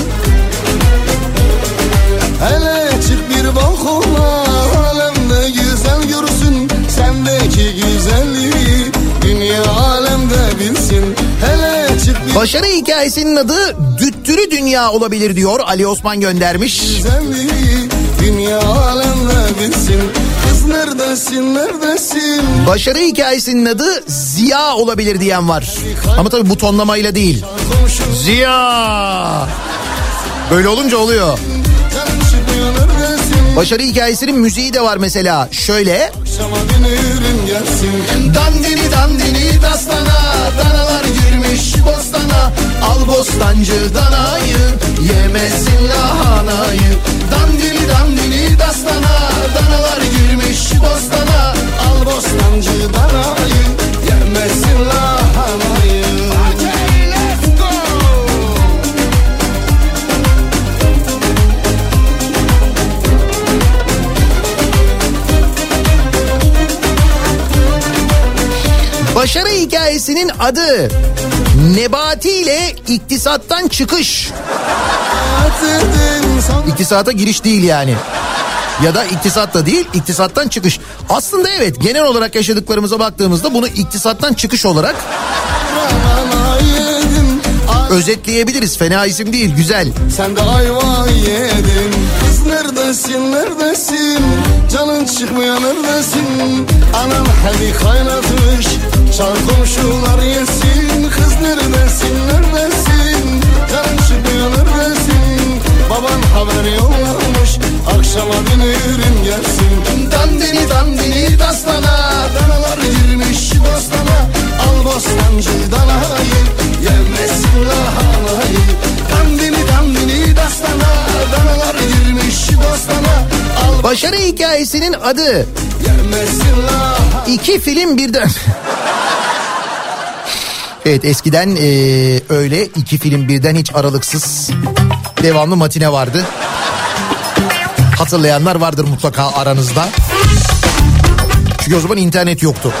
Hele çık bir balkona Alemde güzel görsün Sendeki güzelliği Dünya alemde bilsin Hele çık bir Başarı hikayesinin adı Düttürü Dünya olabilir diyor Ali Osman göndermiş. güzelliği Dünya alemde bilsin neredesin neredesin Başarı hikayesinin adı Ziya olabilir diyen var. Ama tabii bu tonlamayla değil. Ziya. Böyle olunca oluyor. Başarı hikayesinin müziği de var mesela. Şöyle. Dandini dandini dastana Danalar girmiş bostana Al bostancı danayı Yemesin lahanayı Dandini dandini dastana Danalar girmiş bostana Al bostancı danayı Yermesin lahanayı Başarı hikayesinin adı Nebati ile iktisattan çıkış. İktisata giriş değil yani. Ya da iktisat da değil, iktisattan çıkış. Aslında evet genel olarak yaşadıklarımıza baktığımızda bunu iktisattan çıkış olarak özetleyebiliriz. Fena isim değil, güzel. Sen de ayva yedin. Kız neredesin neredesin? Canın çıkmıyor neredesin? Anam hadi kaynatmış Çal komşular yesin. Kız neredesin neredesin? Canın çıkmıyor neredesin? Baban haber yollamış Akşama dönürüm gelsin. Dandini dandini dastana. Danalar girmiş bostana. Al bostancı danayı. Yemmesin lahanayı. Dandini dandini dastana. Danalar girmiş bostana. Al Başarı hikayesinin adı iki film birden. Evet eskiden eee, öyle iki film birden hiç aralıksız devamlı matine vardı. Hatırlayanlar vardır mutlaka aranızda. Çünkü o zaman internet yoktu.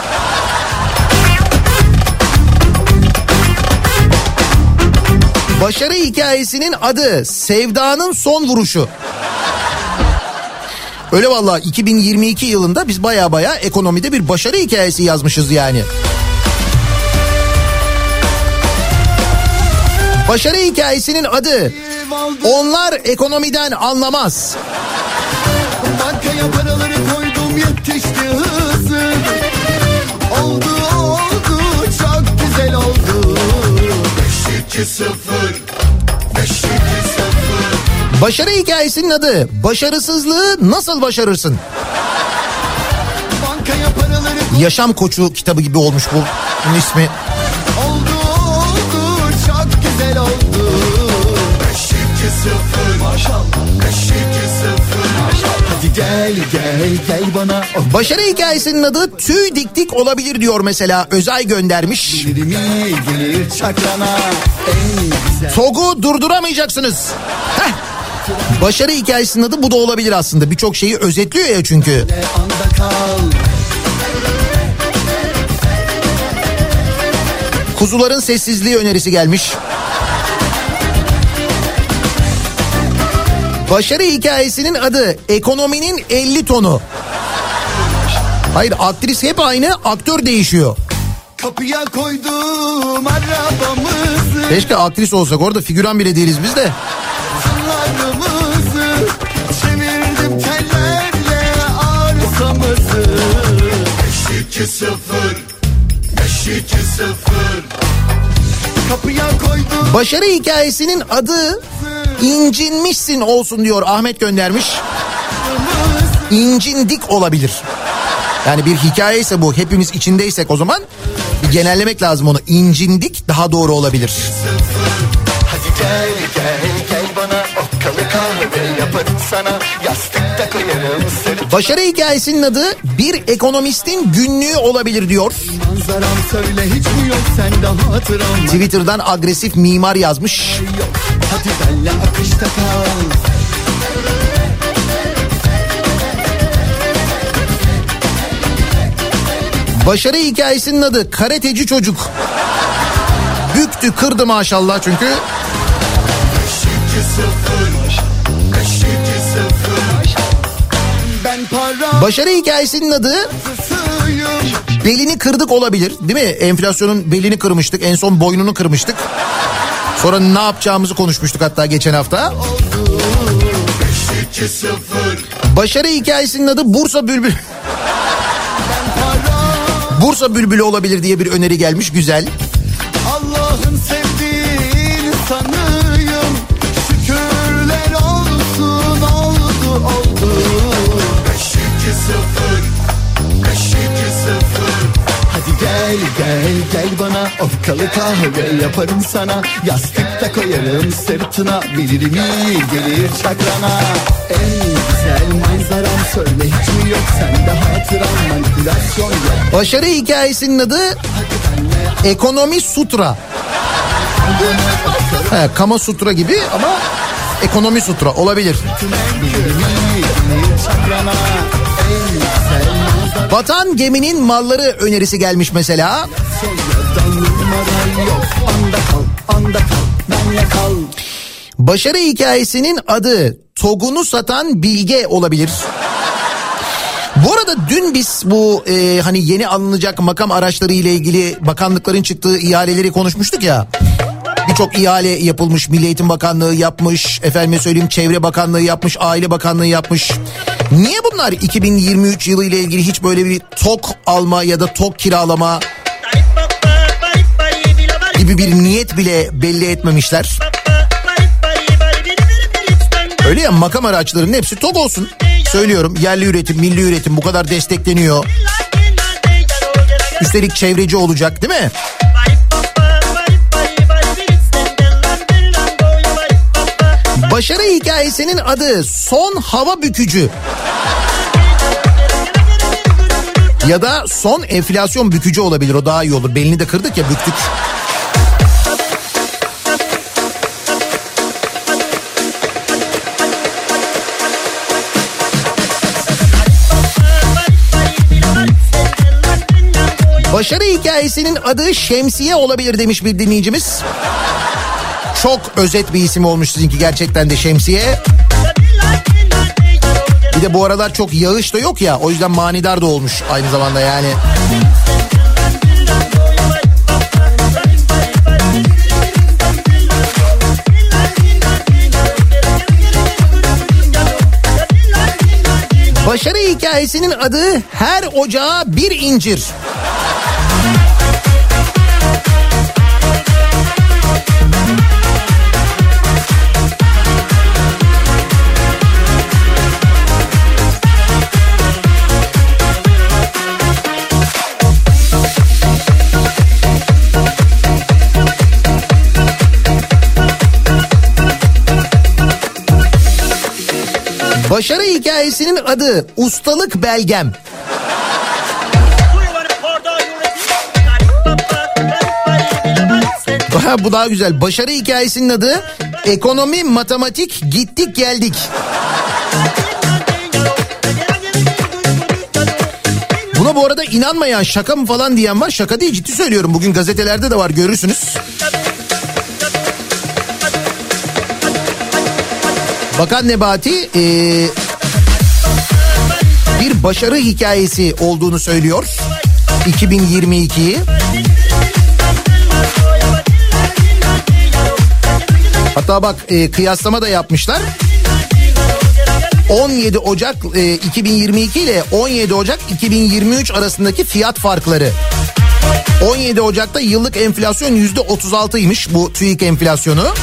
Başarı hikayesinin adı Sevdanın Son Vuruşu. Öyle vallahi 2022 yılında biz baya baya ekonomide bir başarı hikayesi yazmışız yani. Başarı hikayesinin adı Onlar ekonomiden anlamaz. Bankaya paraları koydum yetişti hızı Oldu oldu çok güzel oldu 5-2-0 5-2-0 Başarı hikayesinin adı Başarısızlığı nasıl başarırsın? Bankaya paraları Yaşam koçu kitabı gibi olmuş bu. Bunun ismi. oldu oldu çok güzel oldu 5-2-0 Maşallah 5-2-0 Hadi gel gel gel bana Başarı hikayesinin adı tüy diktik olabilir diyor mesela Özay göndermiş. TOG'u durduramayacaksınız. Heh. Başarı hikayesinin adı bu da olabilir aslında. Birçok şeyi özetliyor ya çünkü. Kuzuların sessizliği önerisi gelmiş. Başarı hikayesinin adı ekonominin 50 tonu. Hayır aktris hep aynı aktör değişiyor. Kapıya koydum arabamızı Keşke aktris olsak orada figüran bile değiliz biz de. Kızlarımızı Çevirdim tellerle arsamızı 5-2-0 5-2-0 Kapıya koydum Başarı hikayesinin adı incinmişsin olsun diyor Ahmet göndermiş. İncindik olabilir. Yani bir hikaye ise bu hepimiz içindeysek o zaman bir genellemek lazım onu. İncindik daha doğru olabilir. Hadi gel gel gel bana Okkalı kahve yaparım sana Yastıkta koyarım sırtı Başarı hikayesinin adı bir ekonomistin günlüğü olabilir diyor. Manzaram söyle hiç mi yok sende hatıram Twitter'dan agresif mimar yazmış. yok Hadi benle akışta kal Başarı hikayesinin adı karateci çocuk. Büktü kırdı maşallah çünkü 5-2-0 Ben para başarı hikayesinin adı belini kırdık olabilir değil mi? Enflasyonun belini kırmıştık en son boynunu kırmıştık. Sonra ne yapacağımızı konuşmuştuk hatta geçen hafta. 5-2-0 Başarı hikayesinin adı Bursa Bülbül. Bursa Bülbülü olabilir diye bir öneri gelmiş güzel. Allah'ın gel gel gel bana. Okkalı kahve yaparım sana. Yastıkta koyarım sırtına. Bilirim iyi gelir çakrana. En güzel manzaram söyle hiç mi yok sende hatıram manipülasyon yok. Başarı hikayesinin adı Ekonomi Sutra. He, Kama Sutra gibi ama Ekonomi Sutra olabilir. Batan geminin malları önerisi gelmiş mesela. Başarı hikayesinin adı Togunu satan Bilge olabilir. Bu arada dün biz bu e, hani yeni alınacak makam araçları ile ilgili bakanlıkların çıktığı ihaleleri konuşmuştuk ya. Birçok ihale yapılmış. Milli Eğitim Bakanlığı yapmış. Efendime söyleyeyim Çevre Bakanlığı yapmış. Aile Bakanlığı yapmış. Niye bunlar 2023 yılı ile ilgili hiç böyle bir tok alma ya da tok kiralama gibi bir niyet bile belli etmemişler? Öyle ya makam araçlarının hepsi tok olsun. Söylüyorum yerli üretim, milli üretim bu kadar destekleniyor. Üstelik çevreci olacak değil mi? Başarı hikayesinin adı Son Hava Bükücü. Ya da son enflasyon bükücü olabilir o daha iyi olur. Belini de kırdık ya büktük. Başarı hikayesinin adı Şemsiye olabilir demiş bir dinleyicimiz. Çok özet bir isim olmuş sizinki gerçekten de Şemsiye. Bir de bu aralar çok yağış da yok ya o yüzden manidar da olmuş aynı zamanda yani. Başarı hikayesinin adı Her Ocağa Bir İncir. Başarı hikayesinin adı Ustalık Belgem. Bu daha güzel. Başarı hikayesinin adı Ekonomi, Matematik, Gittik Geldik. Buna bu arada inanmayan şaka mı falan diyen var. Şaka değil ciddi söylüyorum. Bugün gazetelerde de var görürsünüz. Bakan Nebati e, bir başarı hikayesi olduğunu söylüyor. 2022'yi. Hatta bak e, kıyaslama da yapmışlar. 17 Ocak e, 2022 ile 17 Ocak 2023 arasındaki fiyat farkları. 17 Ocak'ta yıllık enflasyon %36'ymış bu TÜİK enflasyonu.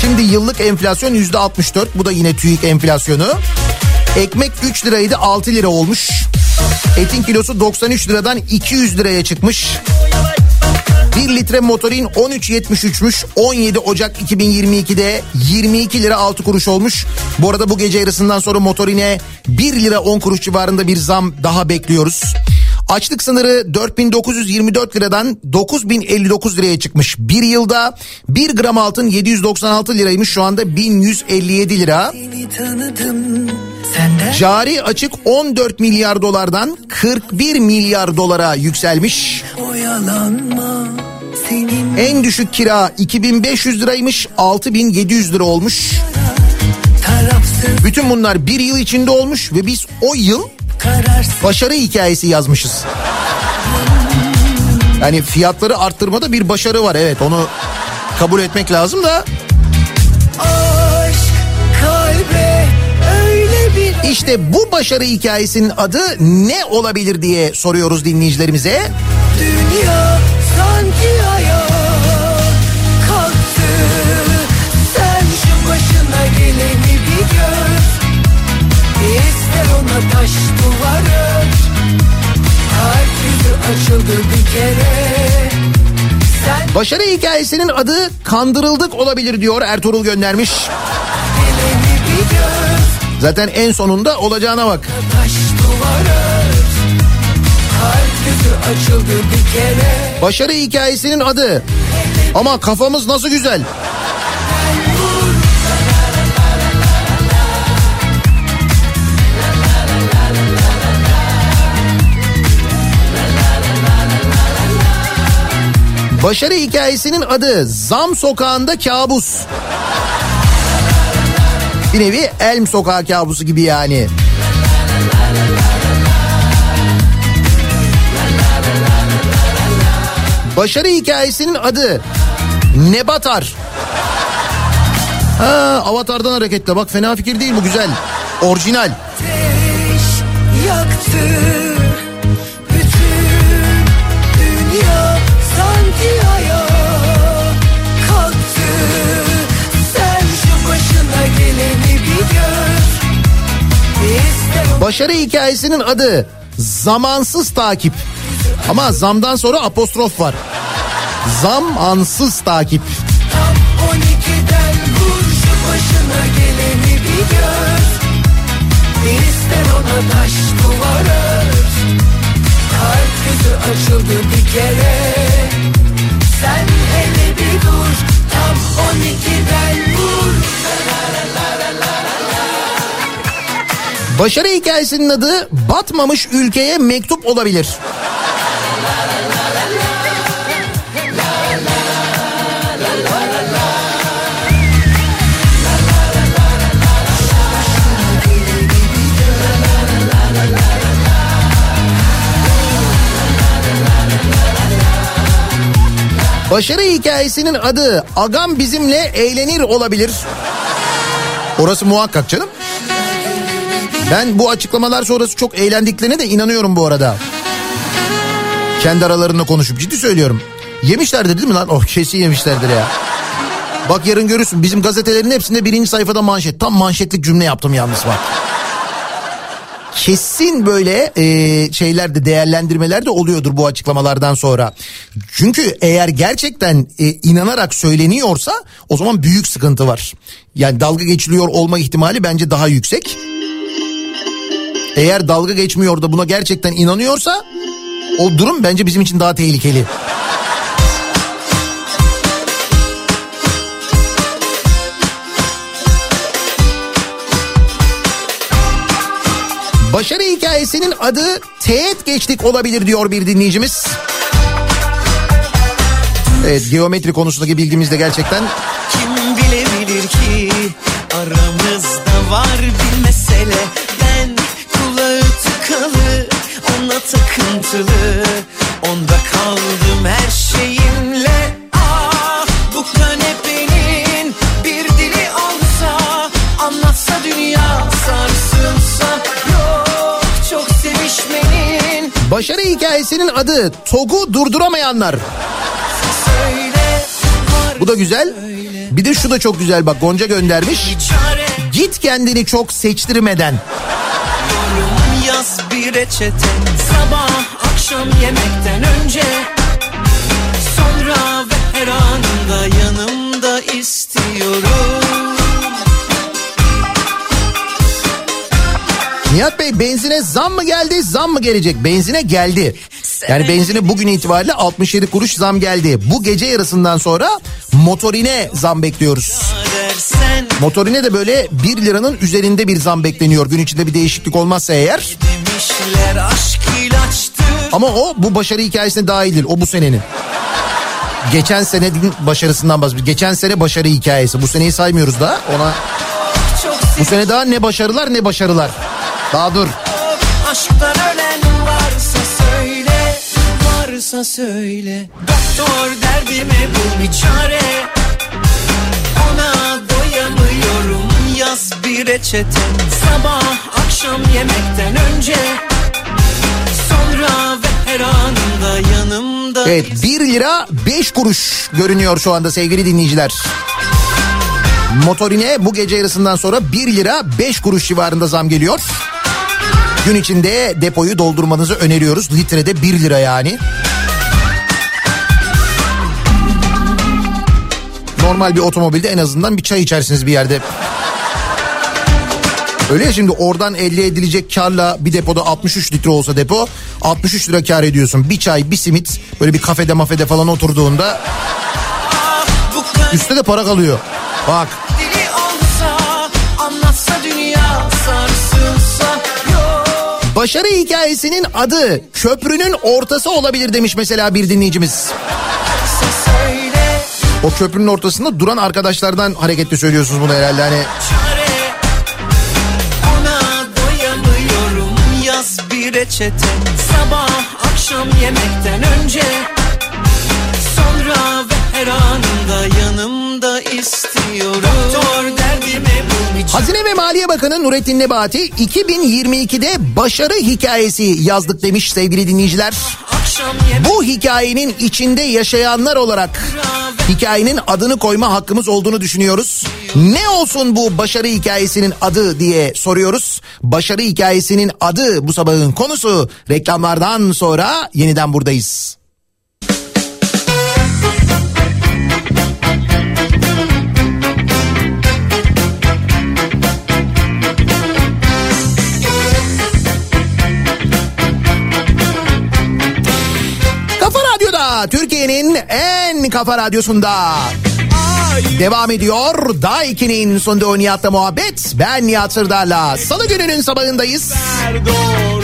Şimdi yıllık enflasyon yüzde 64 bu da yine TÜİK enflasyonu. Ekmek 3 liraydı 6 lira olmuş. Etin kilosu 93 liradan 200 liraya çıkmış. 1 litre motorin 13.73'müş. 17 Ocak 2022'de 22 lira 6 kuruş olmuş. Bu arada bu gece yarısından sonra motorine 1 lira 10 kuruş civarında bir zam daha bekliyoruz. Açlık sınırı 4924 liradan 9059 liraya çıkmış. Bir yılda 1 gram altın 796 liraymış şu anda 1157 lira. Cari açık 14 milyar dolardan 41 milyar dolara yükselmiş. En düşük kira 2500 liraymış 6700 lira olmuş. Bütün bunlar bir yıl içinde olmuş ve biz o yıl başarı hikayesi yazmışız. Yani fiyatları arttırmada bir başarı var evet onu kabul etmek lazım da. İşte bu başarı hikayesinin adı ne olabilir diye soruyoruz dinleyicilerimize. Dünya sanki taş duvar ör Kalp açıldı bir kere Sen Başarı hikayesinin adı kandırıldık olabilir diyor Ertuğrul göndermiş. Zaten en sonunda olacağına bak. Taş duvar ör Kalp yüzü açıldı bir kere Başarı hikayesinin adı. Ama kafamız nasıl güzel. Başarı hikayesinin adı Zam Sokağında Kabus. Bir nevi Elm Sokağı kabusu gibi yani. Başarı hikayesinin adı Nebatar. Ha, Avatar'dan hareketle bak fena fikir değil bu güzel. Orijinal. Ateş Başarı hikayesinin adı Zamansız Takip. Ama zamdan sonra apostrof var. Zamansız takip. tam 12'den vur şu başına geleni bir gör. İster ona taş duvar ör. Kalp gözü açıldı bir kere. Sen hele bir dur. Tam 12'den vur. Başarı hikayesinin adı Batmamış Ülkeye Mektup olabilir. Başarı hikayesinin adı Agam bizimle eğlenir olabilir. Orası muhakkak canım. Ben bu açıklamalar sonrası çok eğlendiklerine de inanıyorum bu arada. Kendi aralarında konuşup ciddi söylüyorum. Yemişlerdir değil mi lan? Oh kesin yemişlerdir ya. Bak yarın görürsün bizim gazetelerin hepsinde birinci sayfada manşet. Tam manşetlik cümle yaptım yalnız bak. Kesin böyle e, şeyler de değerlendirmeler de oluyordur bu açıklamalardan sonra. Çünkü eğer gerçekten e, inanarak söyleniyorsa o zaman büyük sıkıntı var. Yani dalga geçiliyor olma ihtimali bence daha yüksek. Eğer dalga geçmiyor da buna gerçekten inanıyorsa o durum bence bizim için daha tehlikeli. Başarı hikayesinin adı teğet geçtik olabilir diyor bir dinleyicimiz. Evet geometri konusundaki bilgimiz de gerçekten Kim bilebilir ki aramızda var bir takıntılı Onda kaldım her şeyimle Ah bu kanepenin bir dili olsa Anlatsa dünya sarsılsa Yok çok sevişmenin Başarı hikayesinin adı TOG'u durduramayanlar. Söyle Bu da güzel. Bir de şu da çok güzel bak Gonca göndermiş. Git kendini çok seçtirmeden. Bir reçete Sabah akşam yemekten önce Sonra ve her anda yanımda istiyorum Nihat Bey benzine zam mı geldi zam mı gelecek? Benzine geldi. Yani benzine bugün itibariyle 67 kuruş zam geldi. Bu gece yarısından sonra motorine zam bekliyoruz. Motorine de böyle 1 liranın üzerinde bir zam bekleniyor. Gün içinde bir değişiklik olmazsa eğer. Ama o bu başarı hikayesine dahildir. O bu senenin. Geçen senenin başarısından bahsediyoruz. Geçen sene başarı hikayesi. Bu seneyi saymıyoruz da ona. Bu sene daha ne başarılar ne başarılar. Daha dur. Aşktan ölen varsa söyle Varsa söyle Doktor derdime bul bir çare Ona doyamıyorum Yaz bir reçete Sabah akşam yemekten önce Evet 1 lira 5 kuruş görünüyor şu anda sevgili dinleyiciler. Motorine bu gece yarısından sonra 1 lira 5 kuruş civarında zam geliyor. Gün içinde depoyu doldurmanızı öneriyoruz. Litrede 1 lira yani. Normal bir otomobilde en azından bir çay içersiniz bir yerde. Öyle ya şimdi oradan elde edilecek karla bir depoda 63 litre olsa depo 63 lira kar ediyorsun. Bir çay bir simit böyle bir kafede mafede falan oturduğunda üstte de para kalıyor. Bak başarı hikayesinin adı köprünün ortası olabilir demiş mesela bir dinleyicimiz. O köprünün ortasında duran arkadaşlardan hareketli söylüyorsunuz bunu herhalde hani. Yaz bir reçete Sabah akşam yemekten önce Sonra ve her anında yanımda istiyorum Doktor derdime bir Hazine ve Maliye Bakanı Nurettin Nebati 2022'de başarı hikayesi yazdık demiş sevgili dinleyiciler. Bu hikayenin içinde yaşayanlar olarak hikayenin adını koyma hakkımız olduğunu düşünüyoruz. Ne olsun bu başarı hikayesinin adı diye soruyoruz. Başarı hikayesinin adı bu sabahın konusu. Reklamlardan sonra yeniden buradayız. Türkiye'nin en kafa radyosunda devam ediyor. Daiki'nin sonunda Nihat'la muhabbet. Ben Nihat Sırdar'la. Salı gününün sabahındayız.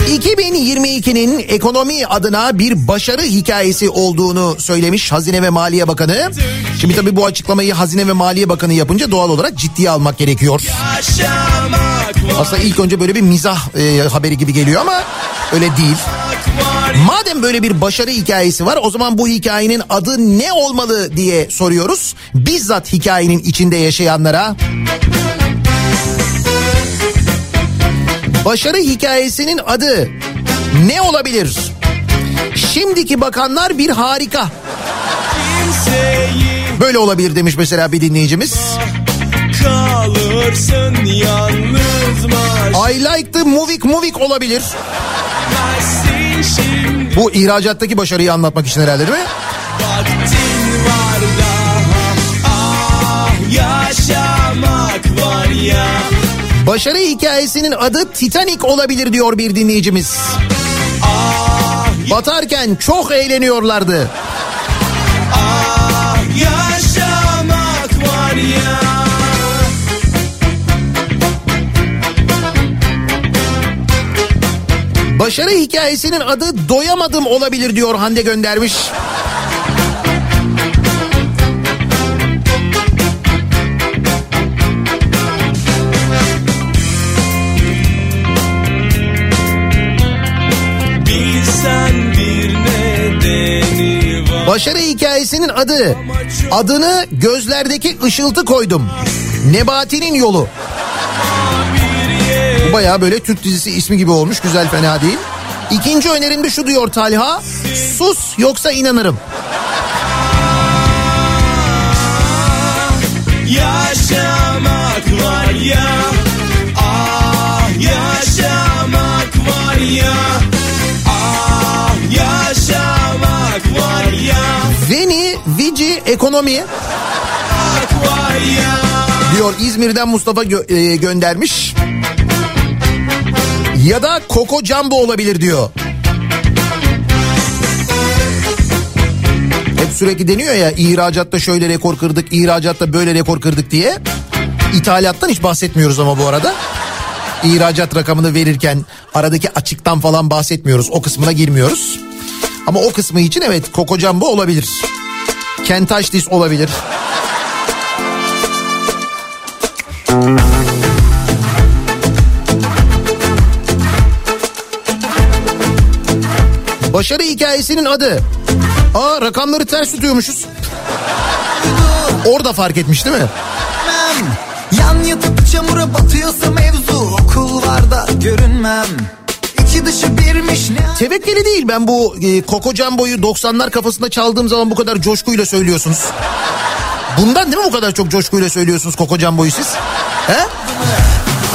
2022'nin ekonomi adına bir başarı hikayesi olduğunu söylemiş Hazine ve Maliye Bakanı. Şimdi tabii bu açıklamayı Hazine ve Maliye Bakanı yapınca doğal olarak ciddiye almak gerekiyor. Aslında ilk önce böyle bir mizah e, haberi gibi geliyor ama öyle değil. Madem böyle bir başarı hikayesi var o zaman bu hikayenin adı ne olmalı diye soruyoruz. Bizzat hikayenin içinde yaşayanlara. Başarı hikayesinin adı ne olabilir? Şimdiki bakanlar bir harika. Böyle olabilir demiş mesela bir dinleyicimiz. Kalırsın yalnız I like the movik movik olabilir. Bu ihracattaki başarıyı anlatmak için herhalde değil mi? Vaktin var daha Ah yaşamak var ya Başarı hikayesinin adı Titanic olabilir diyor bir dinleyicimiz. Batarken çok eğleniyorlardı. Başarı hikayesinin adı Doyamadım olabilir diyor Hande göndermiş. Başarı hikayesinin adı. Adını gözlerdeki ışıltı koydum. Nebati'nin yolu. Bu bayağı böyle Türk dizisi ismi gibi olmuş. Güzel fena değil. İkinci önerimde şu diyor Talha. Sus yoksa inanırım. Yaşamak var ya Ah yaşamak var ya Ah yaşamak var ya Veni Vici Ekonomi diyor İzmir'den Mustafa gö- e, göndermiş. Ya da Coco Jumbo olabilir diyor. Hep sürekli deniyor ya ihracatta şöyle rekor kırdık, ihracatta böyle rekor kırdık diye. İthalattan hiç bahsetmiyoruz ama bu arada. İhracat rakamını verirken aradaki açıktan falan bahsetmiyoruz. O kısmına girmiyoruz. Ama o kısmı için evet Coco Jumbo olabilir. Kentaşlis olabilir. Başarı hikayesinin adı. Aa rakamları ters tutuyormuşuz. Orada fark etmiş değil mi? Yan yatıp çamura batıyorsa mevzu Okullarda görünmem İçi dışı birmiş ne Tevekkeli değil ben bu e, Coco Jumbo'yu 90'lar kafasında çaldığım zaman bu kadar coşkuyla söylüyorsunuz. Bundan değil mi bu kadar çok coşkuyla söylüyorsunuz Coco Jumbo'yu siz? He?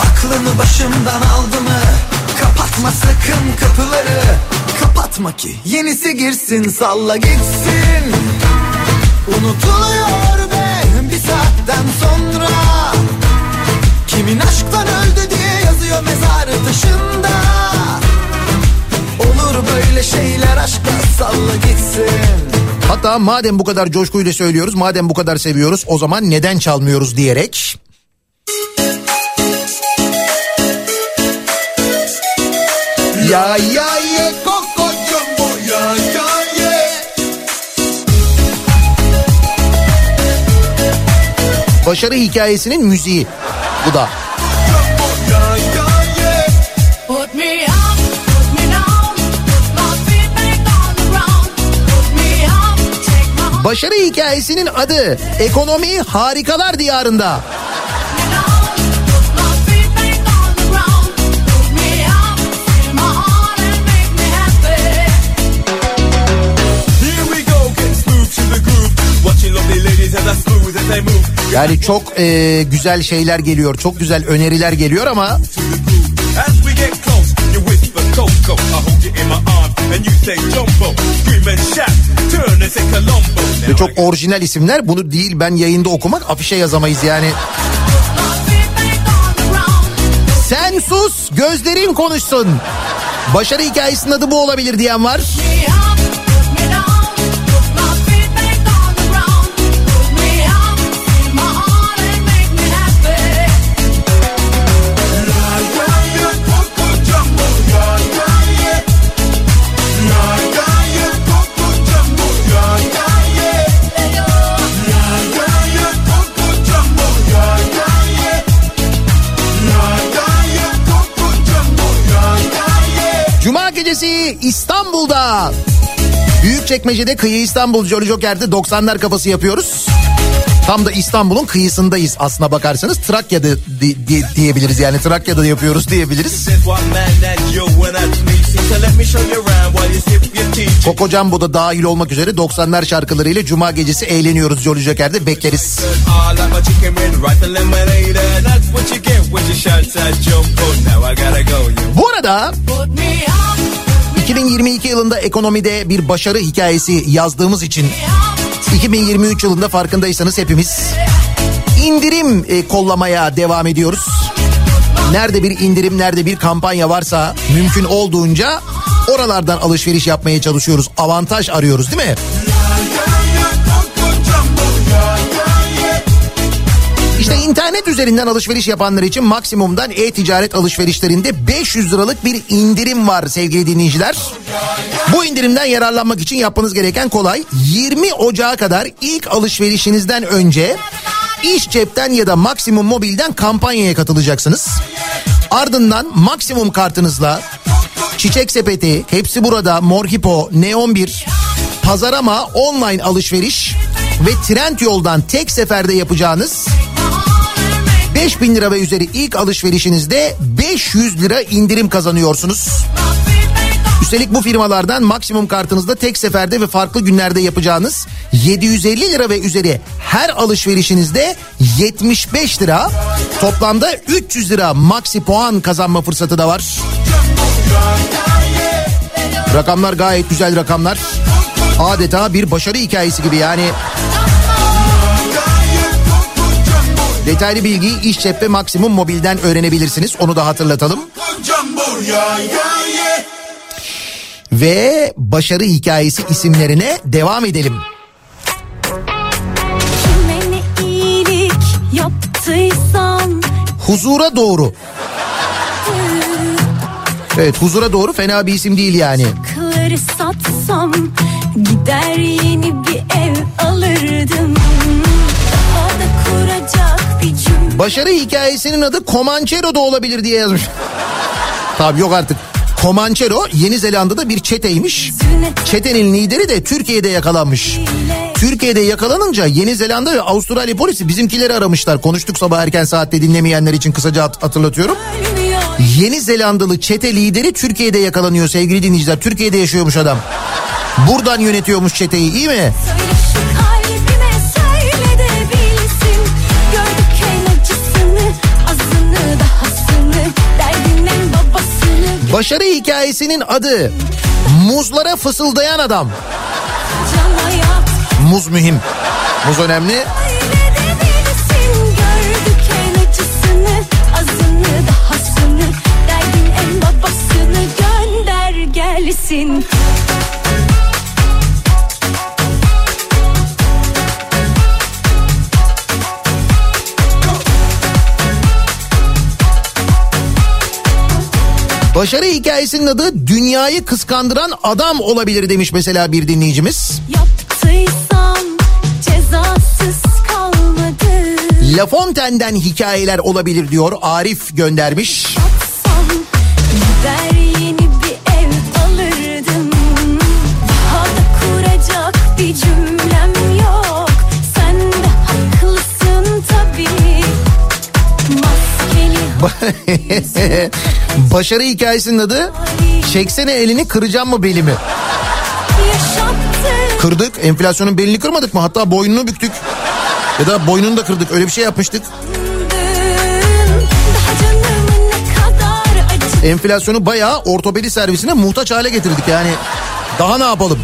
Aklını başımdan aldı Kapatma sakın kapıları. Kapatma ki yenisi girsin salla gitsin Unutuluyor be bir saatten sonra. Kimin aşktan öldü diye yazıyor mezarı taşında. Olur böyle şeyler aşkla salla gitsin. Hatta madem bu kadar coşkuyla söylüyoruz, madem bu kadar seviyoruz o zaman neden çalmıyoruz diyerek Ya ya ye coco jumbo ya ya ye. Başarı hikayesinin müziği bu da. Başarı hikayesinin adı Ekonomi Harikalar Diyarında. Yani çok e, güzel şeyler geliyor, çok güzel öneriler geliyor ama ve çok orijinal isimler. Bunu değil ben yayında okumak afişe yazamayız yani. Sen sus, gözlerin konuşsun. Başarı hikayesinin adı bu olabilir diyen var. Cuma gecesi İstanbul'da. Büyükçekmece'de kıyı İstanbul Jolly Joker'de 90'lar kafası yapıyoruz. Tam da İstanbul'un kıyısındayız aslına bakarsanız. Trakya'da di- di- diyebiliriz yani Trakya'da yapıyoruz diyebiliriz. Coco Jumbo da dahil olmak üzere 90'lar şarkılarıyla Cuma gecesi eğleniyoruz Jolly Joker'de. Bekleriz. Bu arada 2022 yılında ekonomide bir başarı hikayesi yazdığımız için 2023 yılında farkındaysanız hepimiz indirim e, kollamaya devam ediyoruz. Nerede bir indirim, nerede bir kampanya varsa mümkün olduğunca oralardan alışveriş yapmaya çalışıyoruz. Avantaj arıyoruz değil mi? İşte internet üzerinden alışveriş yapanlar için maksimumdan e-ticaret alışverişlerinde 500 liralık bir indirim var sevgili dinleyiciler. Bu indirimden yararlanmak için yapmanız gereken kolay. 20 Ocağı kadar ilk alışverişinizden önce iş cepten ya da maksimum mobilden kampanyaya katılacaksınız. Ardından maksimum kartınızla Çiçek Sepeti, Hepsi Burada, Mor Hipo, Neon 1, Pazarama online alışveriş ve Trend Yoldan tek seferde yapacağınız 5000 lira ve üzeri ilk alışverişinizde 500 lira indirim kazanıyorsunuz. Üstelik bu firmalardan maksimum kartınızda tek seferde ve farklı günlerde yapacağınız 750 lira ve üzeri her alışverişinizde 75 lira toplamda 300 lira maksi puan kazanma fırsatı da var. Rakamlar gayet güzel rakamlar. Adeta bir başarı hikayesi gibi yani. Detaylı bilgiyi iş cep ve maksimum mobilden öğrenebilirsiniz. Onu da hatırlatalım. Ve başarı hikayesi isimlerine devam edelim. Huzura doğru. Evet huzura doğru fena bir isim değil yani. Satsam gider yeni bir ev alırdım. Başarı hikayesinin adı Comanchero da olabilir diye yazmış. Tabii yok artık. Comanchero Yeni Zelanda'da bir çeteymiş. Çetenin lideri de Türkiye'de yakalanmış. Türkiye'de yakalanınca Yeni Zelanda ve Avustralya polisi bizimkileri aramışlar. Konuştuk sabah erken saatte dinlemeyenler için kısaca hat- hatırlatıyorum. Yeni Zelandalı çete lideri Türkiye'de yakalanıyor sevgili dinleyiciler. Türkiye'de yaşıyormuş adam. Buradan yönetiyormuş çeteyi iyi mi? Kalbime Başarı hikayesinin adı Muzlara fısıldayan adam. Muz mühim. Muz önemli. bilsin. Başarı hikayesinin adı dünyayı kıskandıran adam olabilir demiş mesela bir dinleyicimiz. Yaptıysam cezasız kalmadı. La Fontaine'den hikayeler olabilir diyor Arif göndermiş. Gider yeni bir ev alırdım Daha da kuracak bir cümlem yok Sen de haklısın tabii Maskeli Başarı hikayesinin adı Çeksene elini kıracağım mı belimi? Kırdık. Enflasyonun belini kırmadık mı? Hatta boynunu büktük. Ya da boynunu da kırdık. Öyle bir şey yapmıştık. Enflasyonu bayağı ortopedi servisine muhtaç hale getirdik yani. Daha ne yapalım?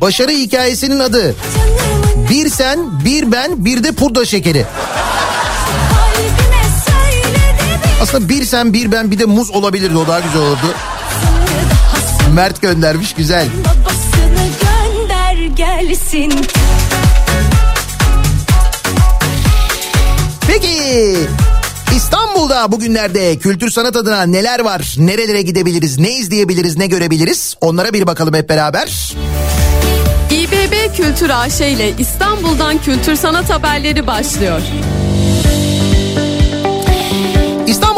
Başarı hikayesinin adı Bir sen, bir ben, bir de pudra şekeri. Aslında bir sen, bir ben, bir de muz olabilirdi. O daha güzel olurdu. Mert göndermiş güzel. Babasını gönder gelsin Peki İstanbul'da bugünlerde kültür sanat adına neler var? Nerelere gidebiliriz? Ne izleyebiliriz? Ne görebiliriz? Onlara bir bakalım hep beraber. Kültür AŞ ile İstanbul'dan kültür sanat haberleri başlıyor.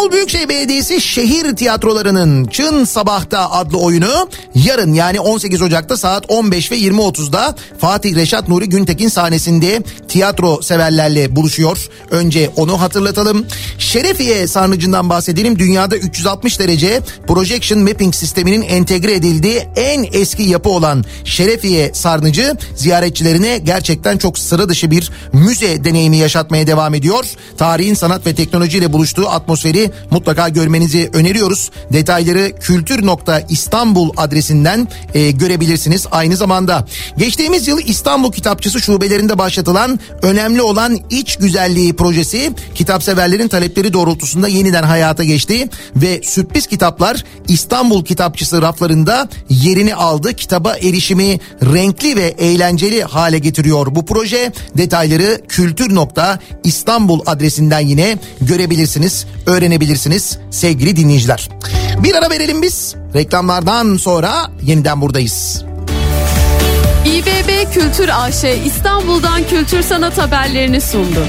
İstanbul Büyükşehir Belediyesi şehir tiyatrolarının Çın Sabah'ta adlı oyunu yarın yani 18 Ocak'ta saat 15 ve 20.30'da Fatih Reşat Nuri Güntekin sahnesinde tiyatro severlerle buluşuyor. Önce onu hatırlatalım. Şerefiye sarnıcından bahsedelim. Dünyada 360 derece projection mapping sisteminin entegre edildiği en eski yapı olan Şerefiye sarnıcı ziyaretçilerine gerçekten çok sıra dışı bir müze deneyimi yaşatmaya devam ediyor. Tarihin sanat ve teknolojiyle buluştuğu atmosferi mutlaka görmenizi öneriyoruz. Detayları kültür.istanbul adresinden e, görebilirsiniz. Aynı zamanda geçtiğimiz yıl İstanbul Kitapçısı şubelerinde başlatılan önemli olan iç güzelliği projesi kitapseverlerin talepleri doğrultusunda yeniden hayata geçti ve sürpriz kitaplar İstanbul Kitapçısı raflarında yerini aldı. Kitaba erişimi renkli ve eğlenceli hale getiriyor bu proje. Detayları kültür.istanbul adresinden yine görebilirsiniz, öğrenebilirsiniz sevgili dinleyiciler. Bir ara verelim biz. Reklamlardan sonra yeniden buradayız. İBB Kültür AŞ İstanbul'dan kültür sanat haberlerini sundu.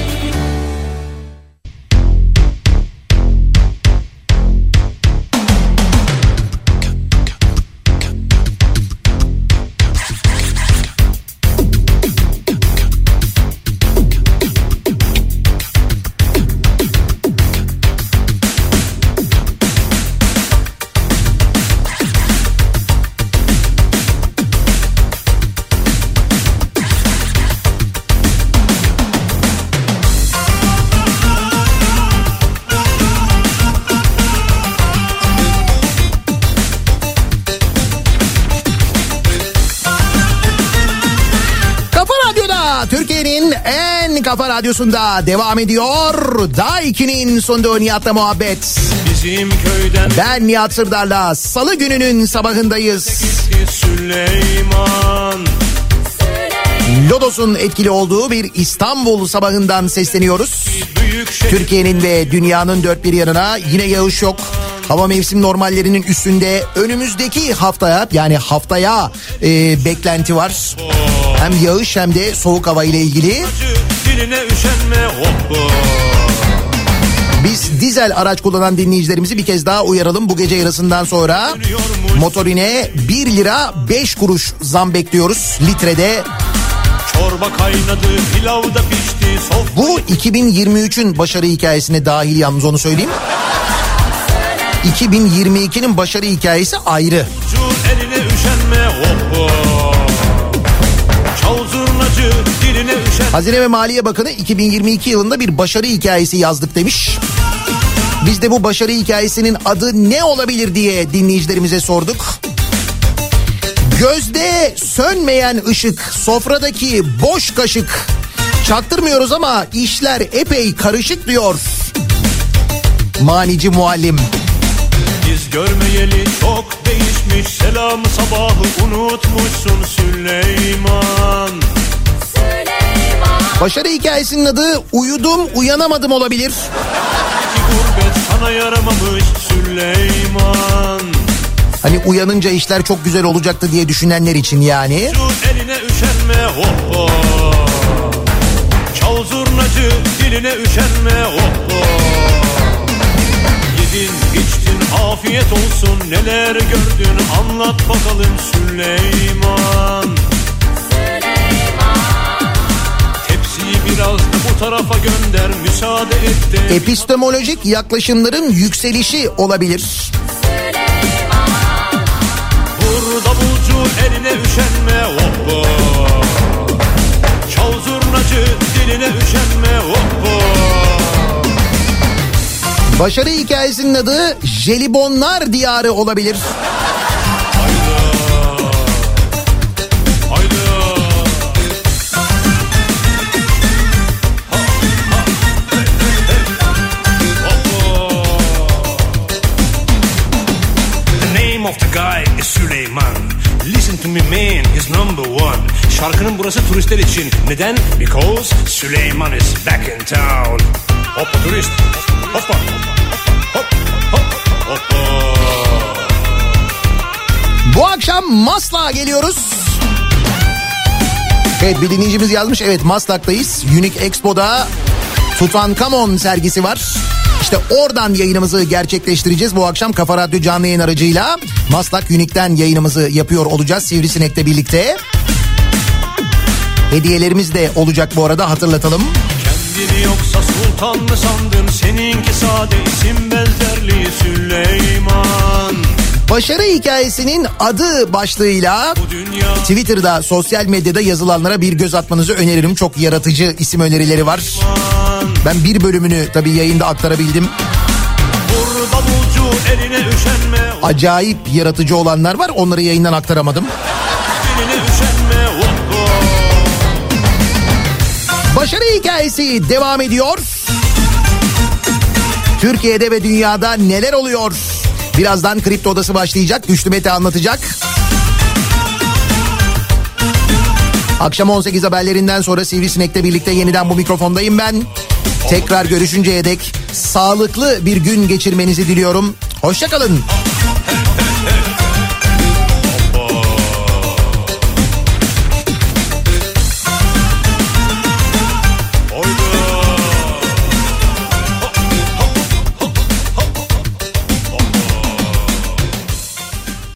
Türkiye'nin en kafa radyosunda devam ediyor. Daiki'nin sunduğu Nihat'la muhabbet. Bizim köyden Ben Nihat Sırdar'la salı gününün sabahındayız. Süleyman Lodos'un etkili olduğu bir İstanbul sabahından sesleniyoruz. Türkiye'nin ve dünyanın dört bir yanına yine yağış yok. Hava mevsim normallerinin üstünde önümüzdeki haftaya yani haftaya e, beklenti var. Hem yağış hem de soğuk hava ile ilgili. Biz dizel araç kullanan dinleyicilerimizi bir kez daha uyaralım. Bu gece yarısından sonra motorine 1 lira 5 kuruş zam bekliyoruz litrede. Çorba kaynadı pilav da pişti Bu 2023'ün başarı hikayesine dahil yalnız onu söyleyeyim. 2022'nin başarı hikayesi ayrı. Oh oh. Hazine ve Maliye Bakanı 2022 yılında bir başarı hikayesi yazdık demiş. Biz de bu başarı hikayesinin adı ne olabilir diye dinleyicilerimize sorduk. Gözde sönmeyen ışık, sofradaki boş kaşık. Çaktırmıyoruz ama işler epey karışık diyor. Manici muallim. Biz görmeyeli çok değişmiş Selamı sabahı unutmuşsun Süleyman Başarı hikayesinin adı uyudum uyanamadım olabilir. Gurbet sana yaramamış Süleyman Hani uyanınca işler çok güzel olacaktı diye düşünenler için yani. Şu eline üşenme hop. Çal zurnacı diline üşenme hop. Yedin içtin afiyet olsun neler gördün anlat bakalım Süleyman. Tepsiyi biraz bu tarafa gönder müsaade et de. Epistemolojik yaklaşımların yükselişi olabilir. Vur Başarı hikayesinin adı Jelibonlar Diyarı olabilir. Şarkının burası turistler için. Neden? Because Süleyman is back in town. Hoppa turist. Hoppa. Hop, hop, hoppa. Bu akşam Maslak'a geliyoruz. Evet bir dinleyicimiz yazmış. Evet Maslak'tayız. Unique Expo'da Tutankamon sergisi var. İşte oradan yayınımızı gerçekleştireceğiz. Bu akşam Kafa Radyo canlı yayın aracıyla Maslak Unique'den yayınımızı yapıyor olacağız. Sivrisinek'le birlikte. Hediyelerimiz de olacak bu arada hatırlatalım. Kendini yoksa sultan mı sandın? Seninki sade isim benzerliği Süleyman. Başarı hikayesinin adı başlığıyla Twitter'da sosyal medyada yazılanlara bir göz atmanızı öneririm. Çok yaratıcı isim önerileri var. Ben bir bölümünü tabii yayında aktarabildim. Acayip yaratıcı olanlar var. Onları yayından aktaramadım. Başarı hikayesi devam ediyor. Türkiye'de ve dünyada neler oluyor? Birazdan kripto odası başlayacak. Güçlü Mete anlatacak. Akşam 18 haberlerinden sonra Sivrisinek'le birlikte yeniden bu mikrofondayım ben. Tekrar görüşünceye dek sağlıklı bir gün geçirmenizi diliyorum. Hoşçakalın.